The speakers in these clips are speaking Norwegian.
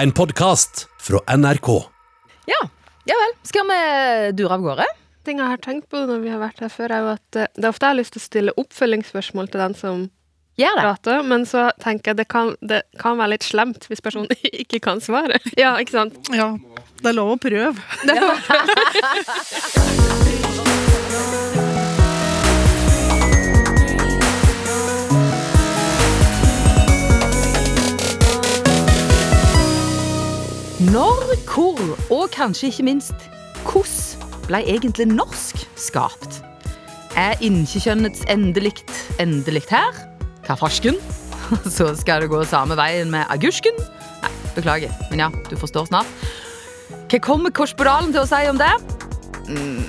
En podkast fra NRK. Ja, ja vel. Skal vi dure av gårde? ting jeg har tenkt på når vi har vært her før, er jo at eh, det er ofte jeg har lyst til å stille oppfølgingsspørsmål til den som Gjør det. prater, men så tenker jeg det kan, det kan være litt slemt hvis personen ikke kan svare. Ja, ikke sant? Ja, det er lov å prøve. Når, hvor og kanskje ikke minst hvordan ble egentlig norsk skapt? Er inkjekjønnets endelikt endelikt her? Hva farsken? Så skal det gå samme veien med agusken? Nei, beklager, men ja, du forstår snart. Hva kommer korsporalen til å si om det? Mm.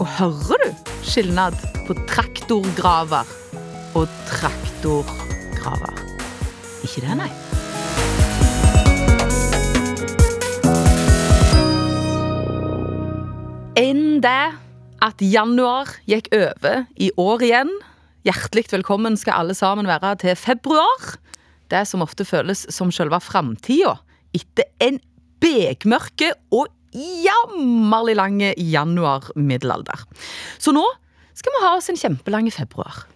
Og hører du skilnad på traktorgraver og traktorgraver? Ikke det, nei. Innen det at januar gikk over i år igjen. Hjertelig velkommen skal alle sammen være til februar. Det som ofte føles som selve framtida etter en bekmørke og jammerlig lang januar-middelalder. Så nå skal vi ha oss en kjempelang februar.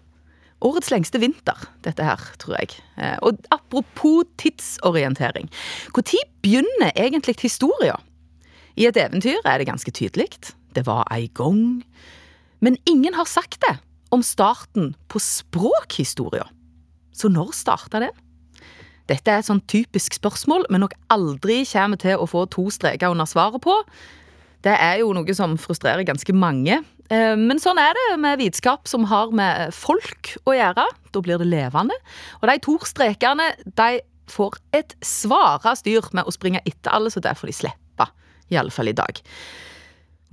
Årets lengste vinter, dette her, tror jeg. Eh, Og apropos tidsorientering. Når begynner egentlig historia? I et eventyr er det ganske tydelig. Det var ei gang. Men ingen har sagt det om starten på språkhistoria. Så når starta den? Dette er et sånn typisk spørsmål vi nok aldri kommer til å få to streker under svaret på. Det er jo noe som frustrerer ganske mange. Eh, Men sånn er det med vitenskap som har med folk å gjøre. Da blir det levende. Og de to strekene de får et svare styr med å springe etter alle, så derfor de slippe. I alle fall i dag.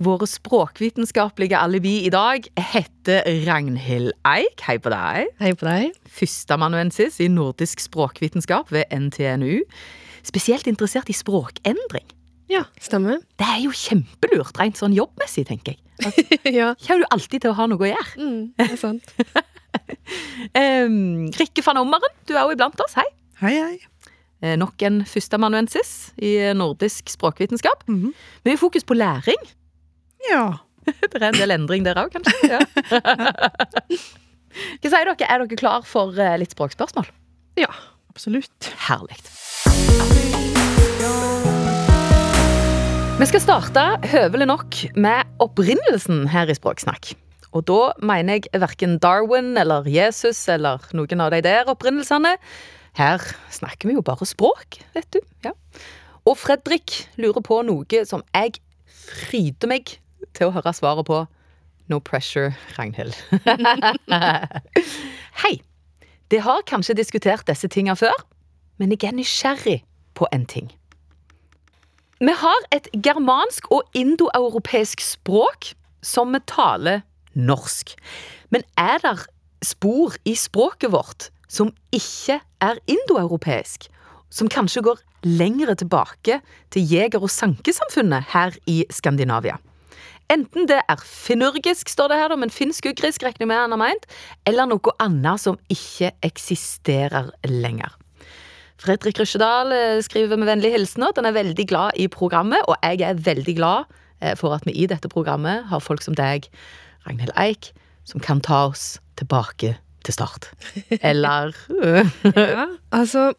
Våre språkvitenskapelige alibi i dag heter Ragnhild Eik. Hei på deg. Hei på deg. Førsteamanuensis i nordisk språkvitenskap ved NTNU. Spesielt interessert i språkendring. Ja, stemmer. Det er jo kjempelurt, rent sånn jobbmessig, tenker jeg. ja, Kommer du alltid til å ha noe å gjøre. mm, det er sant. Um, Rikke van Ommeren, du er jo iblant oss. Hei. Hei, hei. Eh, Nok en førsteamanuensis i nordisk språkvitenskap. Vi har fokus på læring. Ja. Det er en del endring der òg, kanskje. Ja. Hva sier dere? Er dere klar for eh, litt språkspørsmål? Ja. Absolutt. Herlig. Vi skal starte høvelig nok med opprinnelsen her i Språksnakk. Og da mener jeg verken Darwin eller Jesus eller noen av de der opprinnelsene. Her snakker vi jo bare språk, vet du. Ja. Og Fredrik lurer på noe som jeg fryder meg til å høre svaret på. No pressure, Ragnhild. Hei. Det har kanskje diskutert disse tinga før, men jeg er nysgjerrig på en ting. Vi har et germansk og indoeuropeisk språk som vi taler norsk. Men er der spor i språket vårt som ikke er indoeuropeisk? Som kanskje går lengre tilbake til jeger- og sankesamfunnet her i Skandinavia? Enten det er finurgisk, står det her, men finsk-ugrisk regner med han har meint, eller noe annet som ikke eksisterer lenger. Fredrik Rysjedal eh, skriver med vennlig hilsen at han er veldig glad i programmet, og jeg er veldig glad eh, for at vi i dette programmet har folk som deg, Ragnhild Eik, som kan ta oss tilbake til start. Eller Ja, altså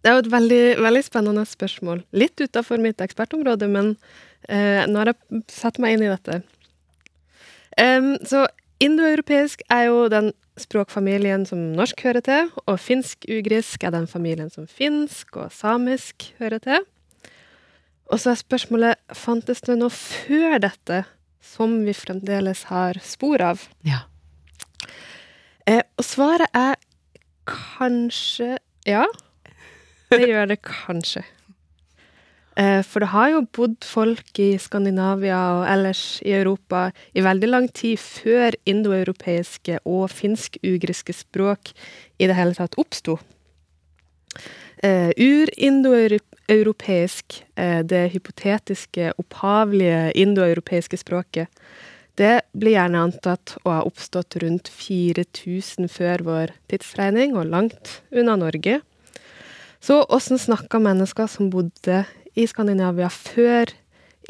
Det er jo et veldig, veldig spennende spørsmål. Litt utafor mitt ekspertområde, men eh, nå har jeg satt meg inn i dette. Um, så indoeuropeisk er jo den språkfamilien som norsk hører til, og finsk-ugrisk er den familien som finsk og samisk hører til. Og så er spørsmålet fantes det noe før dette som vi fremdeles har spor av? Ja. Eh, og svaret er kanskje ja. Det gjør det kanskje. Eh, for det har jo bodd folk i Skandinavia og ellers i Europa i veldig lang tid før indoeuropeiske og finsk-ugriske språk i det hele tatt oppsto. Eh, Ur-indoeuropeisk, eh, det hypotetiske, opphavlige indoeuropeiske språket, det blir gjerne antatt å ha oppstått rundt 4000 før vår tidsregning, og langt unna Norge. Så åssen snakka mennesker som bodde i Skandinavia før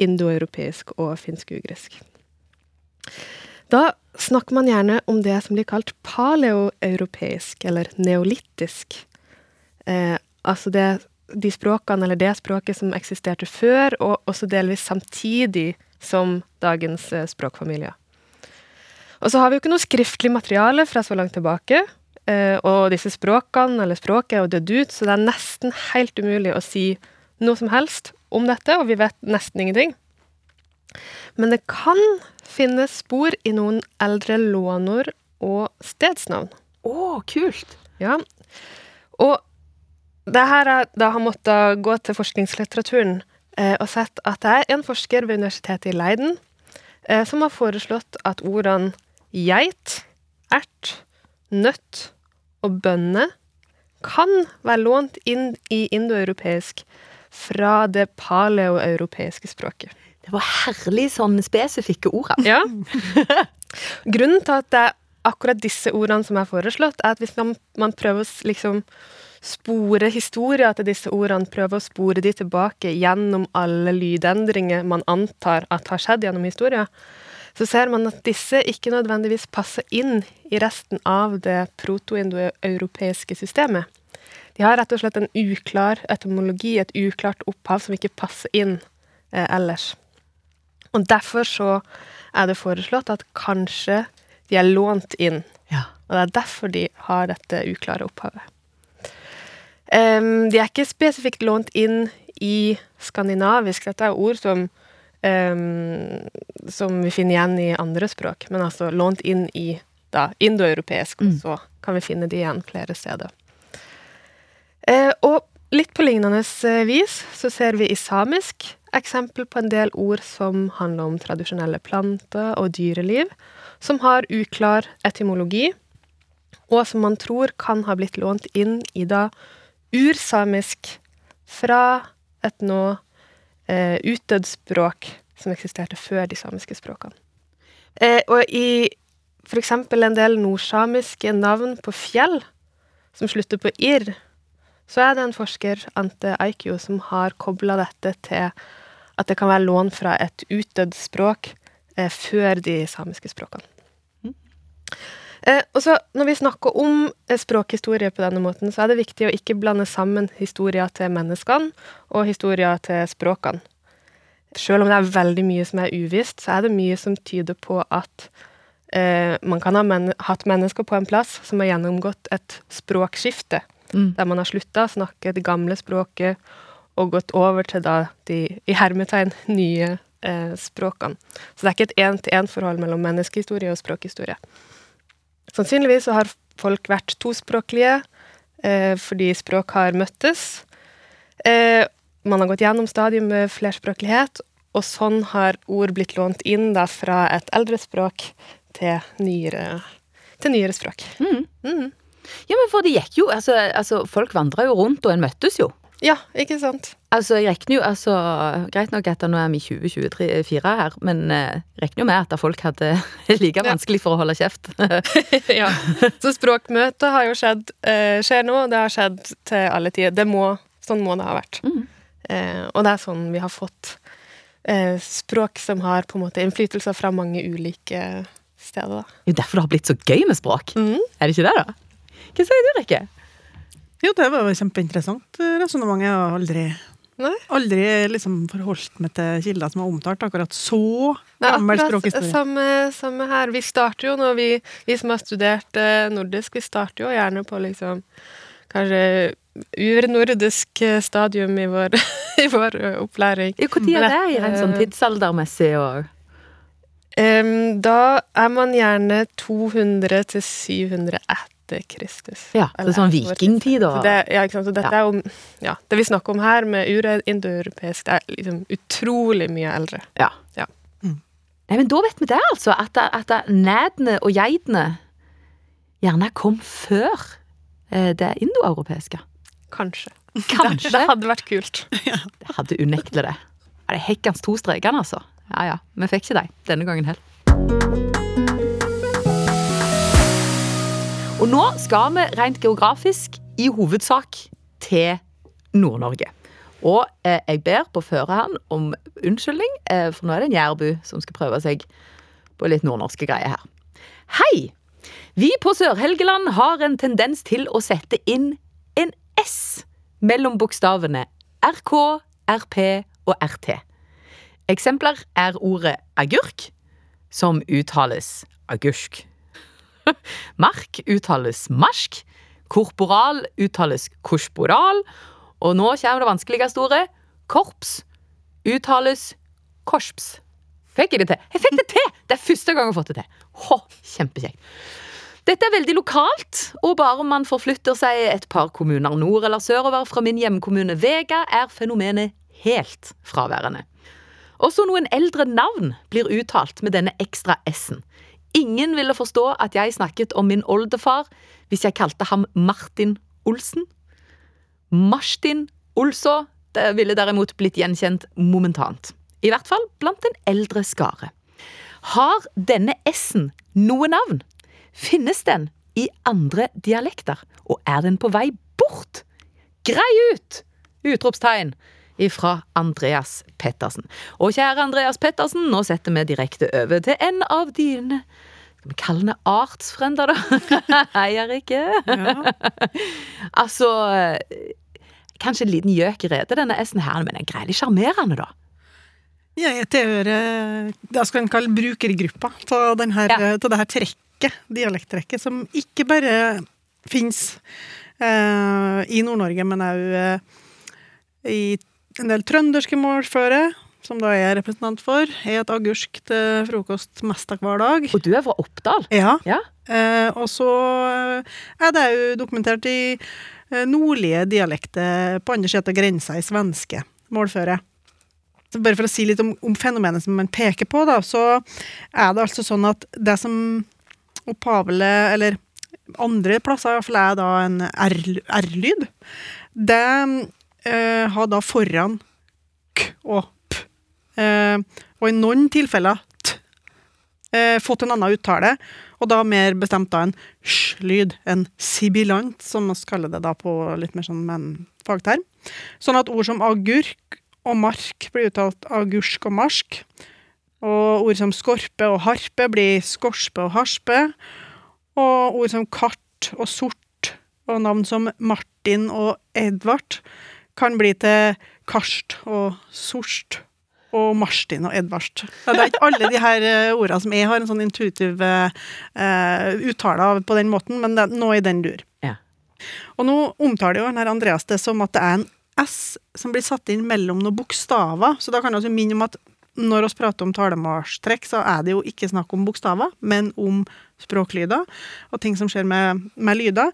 indoeuropeisk og finsk-ugrisk? Da snakker man gjerne om det som blir kalt paleoeuropeisk, eller neolittisk. Eh, altså det, de språkene, eller det språket som eksisterte før, og også delvis samtidig som dagens språkfamilie. språkfamilier. Og så har vi jo ikke noe skriftlig materiale fra så langt tilbake. Eh, og disse språkene, eller språket, er jo dødd ut, så det er nesten helt umulig å si noe som helst om dette, og vi vet nesten ingenting. Men det kan finnes spor i noen eldre lånord og stedsnavn. Å, kult! Ja. Og det her er, da har måttet gå til forskningslitteraturen eh, og sett at det er en forsker ved Universitetet i Leiden eh, som har foreslått at ordene geit, ert, nøtt og bønne kan være lånt inn i indoeuropeisk fra det paleoeuropeiske språket. Det var herlig sånn spesifikke ord. Ja. Grunnen til at det er akkurat disse ordene som er foreslått, er at hvis man, man prøver å liksom spore historier til disse ordene, prøve å spore de tilbake gjennom alle lydendringer man antar at har skjedd gjennom historien, så ser man at disse ikke nødvendigvis passer inn i resten av det proto-indoeuropeiske systemet. De har rett og slett en uklar etymologi, et uklart opphav som ikke passer inn eh, ellers. Og derfor så er det foreslått at kanskje de er lånt inn. Ja. Og det er derfor de har dette uklare opphavet. Em, de er ikke spesifikt lånt inn i skandinavisk. Dette er ord som, um, som vi finner igjen i andre språk, men altså lånt inn i da, indoeuropeisk, og så kan vi finne de igjen flere steder. Uh, og litt på lignende vis så ser vi i samisk eksempel på en del ord som handler om tradisjonelle planter og dyreliv, som har uklar etymologi, og som man tror kan ha blitt lånt inn i da ursamisk fra et nå eh, utdødd språk som eksisterte før de samiske språkene. Eh, og i eksempel en del nordsamiske navn på fjell, som slutter på irr, så er det en forsker, Ante Aikio, som har kobla dette til at det kan være lån fra et utdødd språk eh, før de samiske språkene. Eh, og så Når vi snakker om eh, språkhistorie på denne måten, så er det viktig å ikke blande sammen historier til menneskene og historier til språkene. Selv om det er veldig mye som er uvisst, så er det mye som tyder på at eh, man kan ha men hatt mennesker på en plass som har gjennomgått et språkskifte, Mm. der man har slutta å snakke det gamle språket og gått over til da de i hermetegn nye eh, språkene. Så det er ikke et én-til-én-forhold mellom menneskehistorie og språkhistorie. Sannsynligvis så har folk vært tospråklige eh, fordi språk har møttes. Eh, man har gått gjennom stadium med flerspråklighet, og sånn har ord blitt lånt inn da fra et eldre språk til nyere, til nyere språk. Mm. Mm. Ja, men for det gikk jo Altså, altså folk vandra jo rundt, og en møttes jo. Ja, ikke sant? Altså, jeg regner jo, altså, Greit nok at nå er vi i 2024 her, men eh, jeg regner jo med at folk hadde like vanskelig for å holde kjeft. ja. Så språkmøtet har jo skjedd, eh, skjer nå, og det har skjedd til alle tider. Det må, sånn må det ha vært. Mm. Eh, og det er sånn vi har fått eh, språk som har på en måte innflytelser fra mange ulike steder. Da. Det er jo derfor det har blitt så gøy med språk. Mm. Er det ikke det, da? Hva sier du, Rikke? Jo, det var jo kjempeinteressant resonnement. Jeg har aldri, aldri liksom forholdt meg til kilder som har omtalt akkurat så gammel språkhistorie. samme, samme her. Vi starter jo når vi, vi som har studert eh, nordisk, vi starter jo gjerne på liksom kanskje urnordisk eh, stadium i vår, i vår eh, opplæring. Når er det i en sånn Eh, tidsaldermessig år? Um, da er man gjerne 200 til 700 etter Kristus. Ja, så er sånn vikingtid da? Det, ja, ikke sant? Så dette Ja. er jo ja, Det vi snakker om her med urindoeuropeisk, det er liksom utrolig mye eldre. Ja. Ja. Mm. Nei, men da vet vi det, altså. At, det- at det- nædene og geitene gjerne kom før eh, det indoeuropeiske. Kanskje. Kanskje. Det hadde vært kult. Det hadde unektelig det. Det er hekkans to strekene, altså. Ja ja, vi fikk ikke dem denne gangen heller. Nå skal vi rent geografisk i hovedsak til Nord-Norge. Og eh, jeg ber på førehånd om unnskyldning, eh, for nå er det en jærbu som skal prøve seg på litt nordnorske greier her. Hei! Vi på Sør-Helgeland har en tendens til å sette inn en S mellom bokstavene RK, RP og RT. Eksempler er ordet agurk, som uttales agursk. Mark uttales marsk. Korporal uttales korsporal. Og nå kommer det vanskeligste ordet. Korps uttales korsps. Fikk jeg det til? Jeg fikk det til! Det er første gang jeg har fått det til. Hå, kjempekjekt. Dette er veldig lokalt, og bare om man forflytter seg et par kommuner nord eller sørover fra min hjemkommune Vega, er fenomenet helt fraværende. Også noen eldre navn blir uttalt med denne ekstra s-en. Ingen ville forstå at jeg snakket om min oldefar hvis jeg kalte ham Martin Olsen. Marstin Olså ville derimot blitt gjenkjent momentant. I hvert fall blant en eldre skare. Har denne s-en noe navn? Finnes den i andre dialekter? Og er den på vei bort? Grei ut! Utropstegn ifra Andreas Pettersen. Og kjære Andreas Pettersen, nå setter vi direkte over til en av dine skal vi kalle henne artsfrender, da? Hei, Erike. Ja. Altså Kanskje en liten gjøk i redet, denne S-en her, men den er greit sjarmerende, da. Ja, Jeg tilhører det skal en kalle brukergruppa til, den Ja. til det her trekket, dialekttrekket, som ikke bare fins eh, i Nord-Norge, men òg eh, i en del trønderske målføre, som da jeg er representant for. Jeg et agurk til frokost mest av hver dag. Og du er fra Oppdal? Ja. Ja. Eh, og så eh, er det jo dokumentert i eh, nordlige dialekter på andre siden av grensa i svenske målføre. Så bare for å si litt om, om fenomenet som man peker på, da, så er det altså sånn at det som opphavelig, eller andre plasser i hvert fall er da en R-lyd, det eh, har da foran k og p. Eh, og i noen tilfeller t. Eh, fått en annen uttale, og da mer bestemt da en sj-lyd, en sibilant, som vi kaller det da på litt mer sånn men fagterm. Sånn at ord som agurk og mark blir uttalt agursk og marsk. Og ord som skorpe og harpe blir skorspe og harspe. Og ord som kart og sort og navn som Martin og Edvard kan bli til karst og sorst og Marstin og Edvard. Det er ikke alle de her eh, ordene som jeg har en sånn intuitiv eh, uttale av på den måten, men det er noe i den dur. Ja. Og nå omtaler jo denne Andreas det som at det er en S som blir satt inn mellom noen bokstaver, så da kan også minne om at når vi prater om talemålstrekk, så er det jo ikke snakk om bokstaver, men om språklyder og ting som skjer med, med lyder.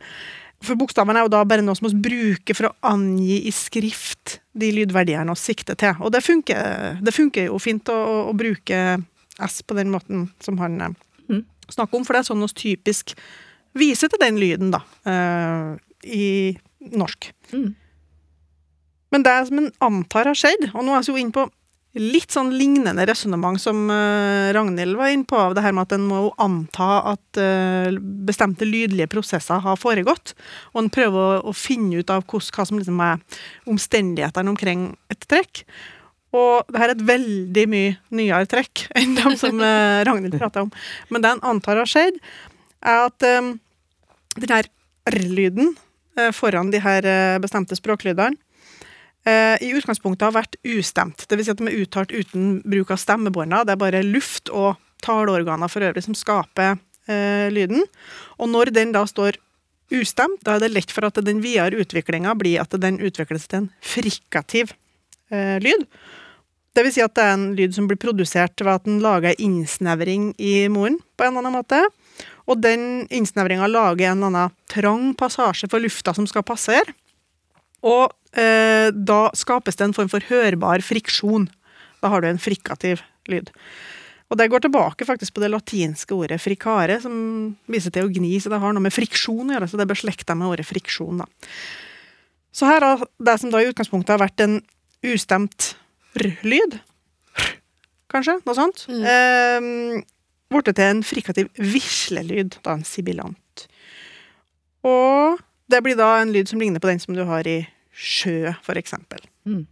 For bokstavene er jo da bare noe som vi bruker for å angi i skrift de lydverdiene vi sikter til. Og det funker, det funker jo fint å, å, å bruke S på den måten som han eh, Mhm. snakker om, for det er sånn vi typisk viser til den lyden, da, uh, i norsk. Mm. Men det som en antar har skjedd, og nå er vi jo inne på litt sånn lignende resonnement som eh, Ragnhild var inne på, av det her med at en må anta at eh, bestemte lydlige prosesser har foregått, og en prøver å, finne ut av hva som liksom er omstendighetene omkring et trekk. Og det her er et veldig mye nyere trekk enn de som eh, Ragnhild prata om. Men det en antar har skjedd, er at eh, den her r-lyden foran de her bestemte språklydene i utgangspunktet har vært ustemt. Vil si at de er uttalt uten bruk av stemmebånda. Det er bare luft og taleorganer for øvrig som skaper eh, lyden. Og når den da står ustemt, da er det lett for at den videre utviklinga blir at den utvikles til en frikativ eh, lyd. Vil si at det er en lyd som blir produsert ved at den lager en innsnevring i moren på en eller annen måte. Og den innsnevringa lager en eller annen trang passasje for lufta som skal passere. Og eh, da skapes det en form for hørbar friksjon. Da har du en frikativ lyd. Og det går tilbake faktisk på det latinske ordet fricare, som viser til å gni, så det har noe med friksjon å gjøre, så det er beslekta med ordet friksjon, da. Så her har det som da i utgangspunktet har vært en ustemt r-lyd, kanskje, noe sånt, Mm. eh, blitt til en frikativ vislelyd, da en sibilant. Og det blir da en lyd som ligner på den som du har i sjø, for eksempel. Mm.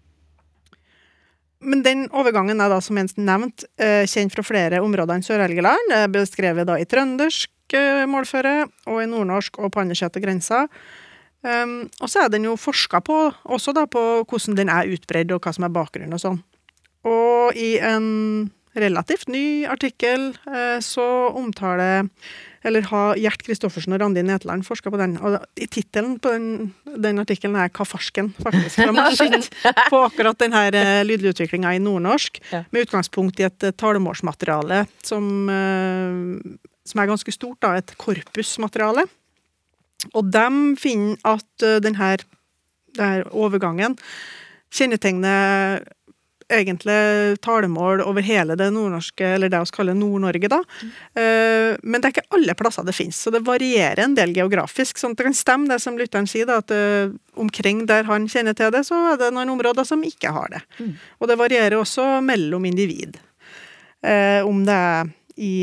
Men den overgangen er da, som Jens nevnt, eh, kjent fra flere områder enn Sør-Helgeland. Beskrevet da i trøndersk eh, målføre, og i nordnorsk og på andre siden av grensa. Um, og så er den jo forska på, også da på hvordan den er utbredd, og hva som er bakgrunnen og sånn. Og i en relativt ny artikkel eh, så omtaler eller har Gjert Kristoffersen og Randi Netland forska på den. Og i tittelen på den, den artikkelen er 'Hva farsken', faktisk. De har sett på akkurat denne eh, lydutviklinga i nordnorsk, med utgangspunkt i et eh, talemålsmateriale som, som er ganske stort, da, et korpusmateriale. Og de finner at denne, den her, den her overgangen kjennetegner egentlig talemål over hele det nordnorske, eller det vi kaller Nord-Norge, da. Mm. Men det er ikke alle plasser det finnes, så det varierer en del geografisk. sånn at det kan stemme det som lytteren sier, da, at eh, omkring der han kjenner til det, så er det noen områder som ikke har det. Mm. Og det varierer også mellom individ. Eh, om det er i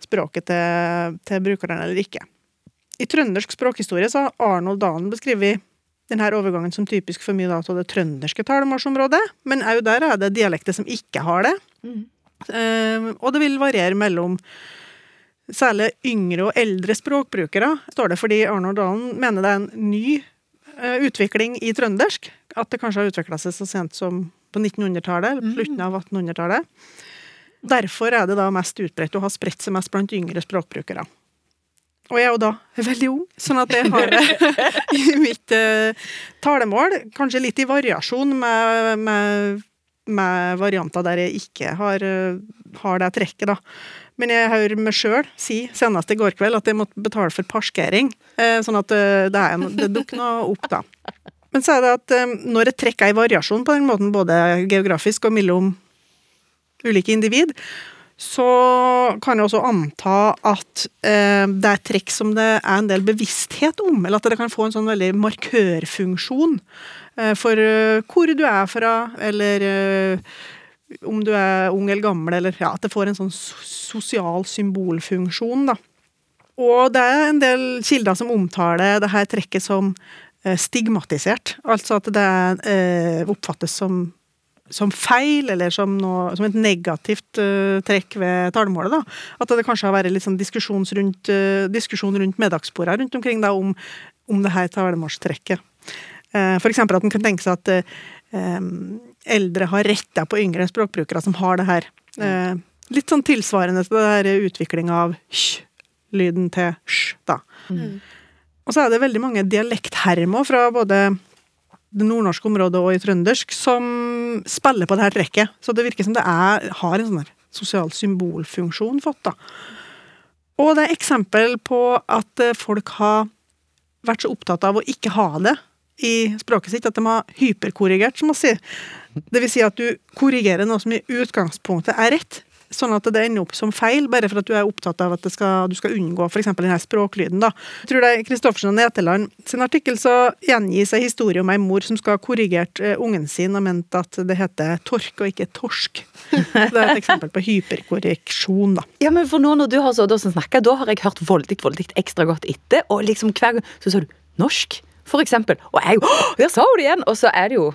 språket til, til brukeren eller ikke. I trøndersk språkhistorie så har Arnold Dalen beskrevet denne overgangen som typisk for mye da, av det trønderske talemålsområdet, men òg der er det dialekter som ikke har det. Mm. Eh, og det vil variere mellom særlig yngre og eldre språkbrukere, står det fordi Arnold Dahlen mener det er en ny eh, utvikling i trøndersk. At det kanskje har utvikla seg så sent som på 1900-tallet, eller på slutten av 1800-tallet. Derfor er det da mest utbredt og har spredt seg mest blant yngre språkbrukere. Og jeg er jo da veldig ung, sånn at jeg har det i mitt uh, talemål. Kanskje litt i variasjon med, med, med varianter der jeg ikke har, uh, har det trekket, da. Men jeg hører meg sjøl si, senest i går kveld, at jeg måtte betale for parkering. Uh, sånn at eh, det, det dukker noe opp, da. Men så er det at eh, når jeg trekker i variasjon på den måten, både geografisk og mellom ulike individ, så kan jeg også anta at eh, det er trekk som det er en del bevissthet om, eller at det kan få en sånn veldig markørfunksjon eh, for eh, hvor du er fra, eller eh, om du er ung eller gammel, eller ja, at det får en sånn sosial symbolfunksjon, da. Og det er en del kilder som omtaler det her trekket som eh, stigmatisert, altså at det eh, oppfattes som som feil, eller som, noe, som et negativt uh, trekk ved talemålet. da. At det kanskje har vært litt sånn diskusjon rundt, uh, rundt middagsbordene rundt omkring da, om, om det her talemålstrekket. Uh, for eksempel at en kan tenke seg at eh, eldre har retta på yngre språkbrukere som har det her. Eh, litt sånn tilsvarende til utviklinga av sj, lyden til sj, da. Mm. Og så er det veldig mange dialekthermer fra både det nordnorske området og i trøndersk som spiller på det her trekket. Så det virker som det er, har en sånn sosial symbolfunksjon fått, da. Og det er eksempel på at eh, folk har vært så opptatt av å ikke ha det i språket sitt, at de har hyperkorrigert, som man sier. Det vil si at du korrigerer noe som i utgangspunktet er rett, sånn at det ender opp som feil, bare for at du er opptatt av at skal, du skal unngå f.eks. denne språklyden. da. Jeg tror det er Kristoffersen og Neteland sin artikkel så gjengis en historie om ei mor som skal ha korrigert eh, ungen sin og ment at det heter tork og ikke torsk. Det er et eksempel på hyperkorreksjon, da. Ja, men for nå når du har så snakket, da har jeg hørt voldig, voldig ekstra godt etter, og liksom hver gang så sa du norsk, for eksempel. Og jeg, jo der sa hun det igjen! Og så er det jo,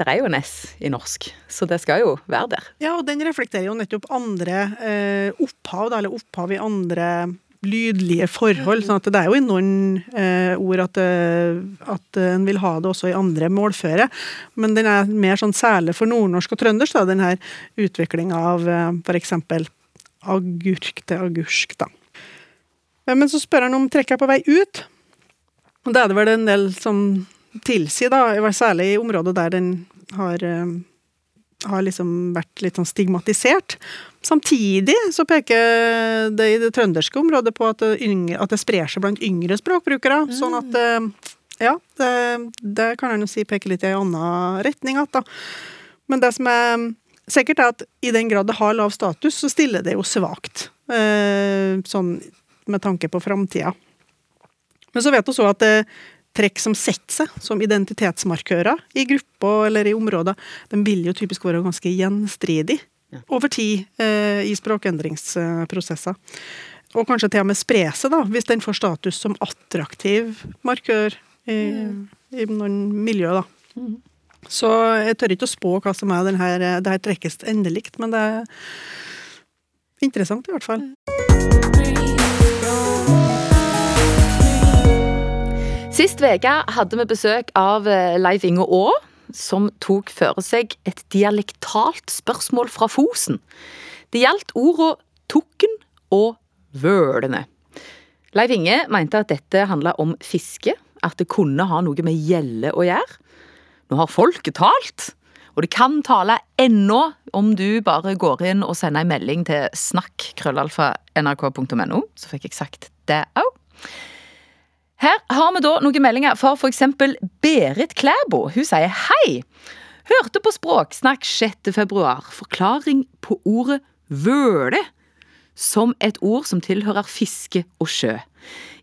det er jo en S i norsk, så det skal jo være der. Ja, og den reflekterer jo nettopp andre eh, opphav, da, eller opphav i andre lydlige forhold. sånn at det er jo i noen eh, ord at, eh, at en vil ha det også i andre målføre. Men den er mer sånn særlig for nordnorsk og trøndersk, da, den her utviklinga av eh, f.eks. agurk til agursk, da. Men så spør han om trekket er på vei ut. Og det er det vel en del som tilsier, da, særlig i området der den har eh, har liksom vært litt sånn stigmatisert. Samtidig så peker det i det trønderske området på at det, yngre, at det sprer seg blant yngre språkbrukere. Sånn at eh, ja, det, det kan en jo si peker litt i en annen retning igjen, da. Men det som er sikkert, er at i den grad det har lav status, så stiller det jo svakt. Eh, sånn med tanke på framtida. Men så vet vi også at det trekk som setter seg som identitetsmarkører i grupper eller i områder, de vil jo typisk være ganske gjenstridig over tid eh, i språkendringsprosesser. Og kanskje til og med spre seg, da, hvis den får status som attraktiv markør i, i noen miljø, da. Mm. Så jeg tør ikke å spå hva som er denne, det her trekkes endelig, men det er interessant i hvert fall. Sist uke hadde vi besøk av eh, Leif Inge Aa, som tok for seg et dialektalt spørsmål fra Fosen. Det gjaldt ordene tukken og vølene. Leif Inge mente at dette handla om fiske, at det kunne ha noe med gjelle å gjøre. Nå har folket talt, og det kan tale ennå om du bare går inn og sender en melding til snakk.krøllalfa.nrk.no, så fikk jeg sagt det òg. Her har vi da noen meldinger for f.eks. Berit Klæbo. Hun sier hei. Hørte på Språksnakk 6. februar forklaring på ordet vøle som et ord som tilhører fiske og sjø.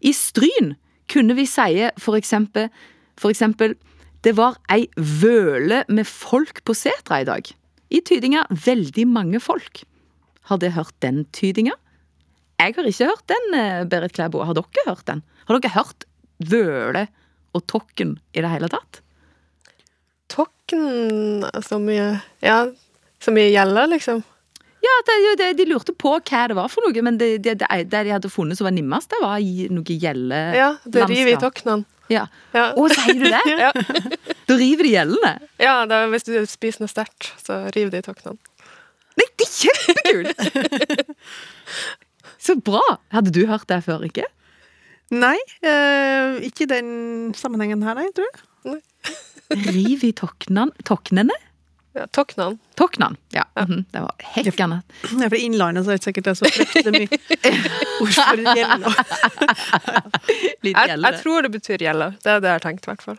I Stryn kunne vi si for eksempel det var ei vøle med folk på setra i dag. I tydinga veldig mange folk. Har dere hørt den tydinga? Jeg har ikke hørt den, eh, Berit Klæbo. Har dere hørt den? Har dere hørt vøle og tokken i det hele tatt? Tokken så mye Ja, så mye gjelder, liksom. Ja, det, det, De lurte på hva det var for noe, men det, det, det, de hadde funnet som var nimmest, det var noe gjelle... Ja, det river i landskap. Ja. Ja. Å, sier du det? Ja. Da river de gjellene? ja, da, hvis du spiser noe sterkt, så river det i tokkene. Nei, det er kjempekult! Så bra! Hadde du hørt det før, ikke? Nei, eh, ikke i den sammenhengen her, nei, tror jeg. Riv i toknan, toknene? Ja, Toknan. Toknan. Ja, mhm, det var hekkende. Ja, for i Innlandet så er det sikkert det er så fryktelig mye ord for gjelde. Litt Jeg, jeg tror det betyr gjeller. Det er det jeg har tenkt, i hvert fall.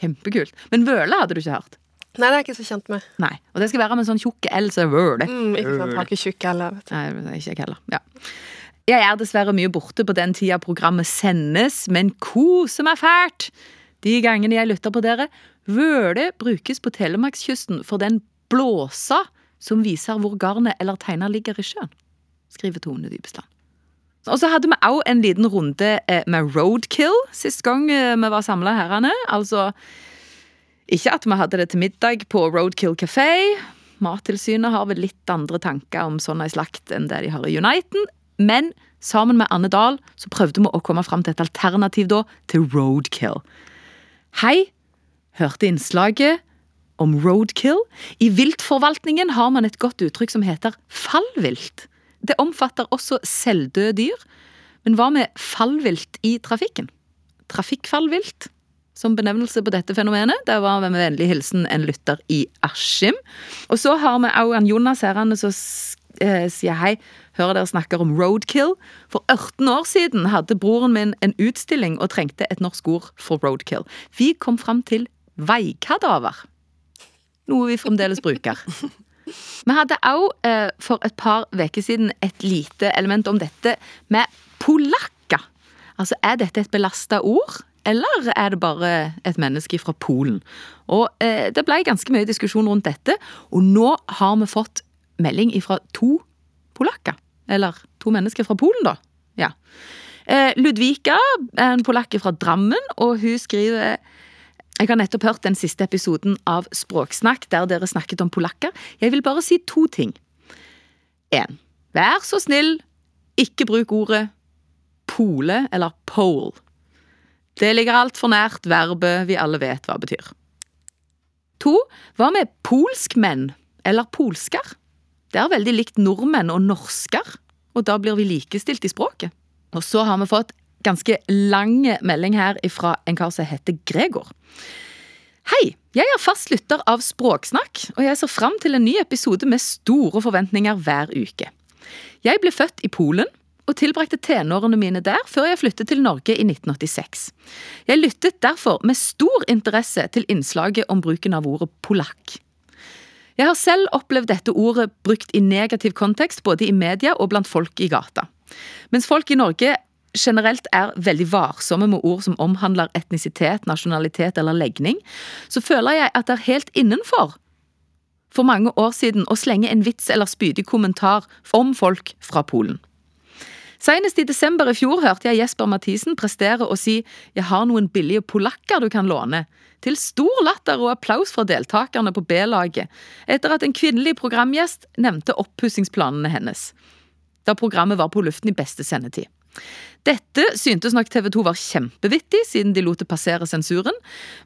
Kjempekult. Men vøle hadde du ikke hørt? Nei, det er jeg ikke så kjent med. Nei. Og det skal være med en sånn tjukk L, så er vøle. Mm, ikke sant, Har ikke tjukk heller. vet du. Nei, det ikke jeg heller. Ja. Jeg er dessverre mye borte på den tida programmet sendes, men koser meg fælt de gangene jeg lytter på dere. Vøle brukes på Telemarkskysten for den blåsa som viser hvor garnet eller teina ligger i sjøen, skriver Tone Dybestad. Og så hadde vi òg en liten runde eh, med roadkill sist gang eh, vi var samla herrene. Altså ikke at vi hadde det til middag på Roadkill kafé. Mattilsynet har vel litt andre tanker om sånn ei slakt enn det de har i Uniten. Men sammen med Anne Dahl så prøvde vi å komme fram til et alternativ da, til roadkill. Hei, hørte innslaget om roadkill. I viltforvaltningen har man et godt uttrykk som heter fallvilt. Det omfatter også selvdøde dyr. Men hva med fallvilt i trafikken? Trafikkfallvilt som benevnelse på dette fenomenet. Det var med vennlig hilsen en lytter i Askim. Og så har vi òg Jonas her som eh, sier hei. Hører dere snakker om roadkill. For 18 år siden hadde broren min en utstilling og trengte et norsk ord for roadkill. Vi kom fram til veikadaver. Noe vi fremdeles bruker. Vi hadde òg eh, for et par uker siden et lite element om dette med polakker. Altså, er dette et belasta ord, eller er det bare et menneske fra Polen? Og eh, Det ble ganske mye diskusjon rundt dette, og nå har vi fått melding fra to polakker. Eller to mennesker fra Polen, da. Ja. Eh, Ludvika en polakk fra Drammen, og hun skriver jeg har nettopp hørt den siste episoden av Språksnakk, der dere snakket om polakker. Jeg vil bare si to ting. En. Vær så snill, ikke bruk ordet pole eller pole. Det ligger altfor nært verbet vi alle vet hva betyr. To. Hva med polskmenn eller polsker? Det er veldig likt nordmenn og norsker, og da blir vi likestilt i språket. Og så har vi fått ganske lang melding her fra en kar som heter Gregor. Hei, jeg er fast lytter av Språksnakk, og jeg ser fram til en ny episode med store forventninger hver uke. Jeg ble født i Polen og tilbrakte tenårene mine der før jeg flyttet til Norge i 1986. Jeg lyttet derfor med stor interesse til innslaget om bruken av ordet polakk. Jeg har selv opplevd dette ordet brukt i negativ kontekst både i media og blant folk i gata. Mens folk i Norge generelt er veldig varsomme med ord som omhandler etnisitet, nasjonalitet eller legning, så føler jeg at det er helt innenfor for mange år siden å slenge en vits eller spydig kommentar om folk fra Polen. Senest i desember i fjor hørte jeg Jesper Mathisen prestere å si 'jeg har noen billige polakker du kan låne', til stor latter og applaus fra deltakerne på B-laget, etter at en kvinnelig programgjest nevnte oppussingsplanene hennes. Da programmet var på luften i beste sendetid. Dette syntes nok TV 2 var kjempevittig, siden de lot det passere sensuren,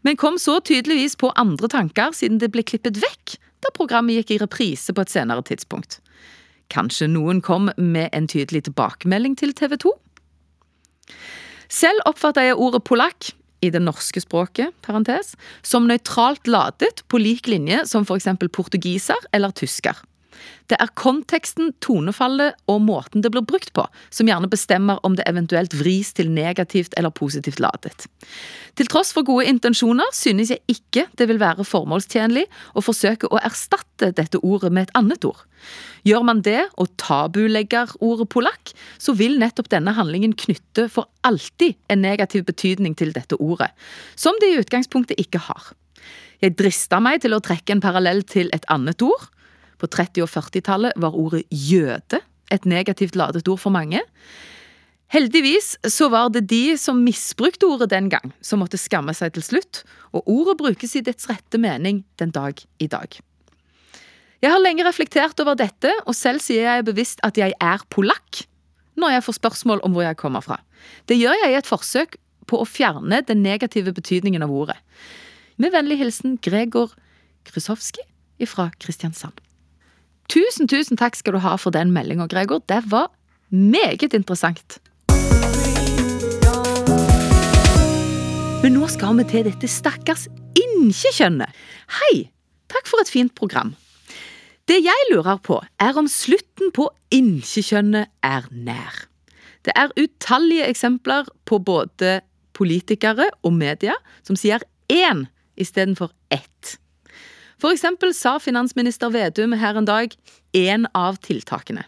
men kom så tydeligvis på andre tanker siden det ble klippet vekk da programmet gikk i reprise på et senere tidspunkt. Kanskje noen kom med en tydelig tilbakemelding til TV 2? Selv oppfatter jeg ordet polakk i det norske språket parentes, som nøytralt ladet på lik linje som f.eks. portugiser eller tysker. Det er konteksten, tonefallet og måten det blir brukt på, som gjerne bestemmer om det eventuelt vris til negativt eller positivt ladet. Til tross for gode intensjoner synes jeg ikke det vil være formålstjenlig å forsøke å erstatte dette ordet med et annet ord. Gjør man det, og tabulegger ordet polakk, så vil nettopp denne handlingen knytte for alltid en negativ betydning til dette ordet, som det i utgangspunktet ikke har. Jeg drista meg til å trekke en parallell til et annet ord, på 30- og 40-tallet var ordet jøde et negativt ladet ord for mange. Heldigvis så var det de som misbrukte ordet den gang, som måtte skamme seg til slutt, og ordet brukes i dets rette mening den dag i dag. Jeg har lenge reflektert over dette, og selv sier jeg bevisst at jeg er polakk når jeg får spørsmål om hvor jeg kommer fra. Det gjør jeg i et forsøk på å fjerne den negative betydningen av ordet. Med vennlig hilsen Gregor Krysowski fra Kristiansand. Tusen, tusen takk skal du ha for den meldinga, Gregor. Det var meget interessant. Men nå skal vi til dette stakkars inkjekjønnet. Hei, takk for et fint program. Det jeg lurer på, er om slutten på inkjekjønnet er nær. Det er utallige eksempler på både politikere og media som sier én istedenfor ett. For eksempel sa finansminister Vedum her en dag én av tiltakene.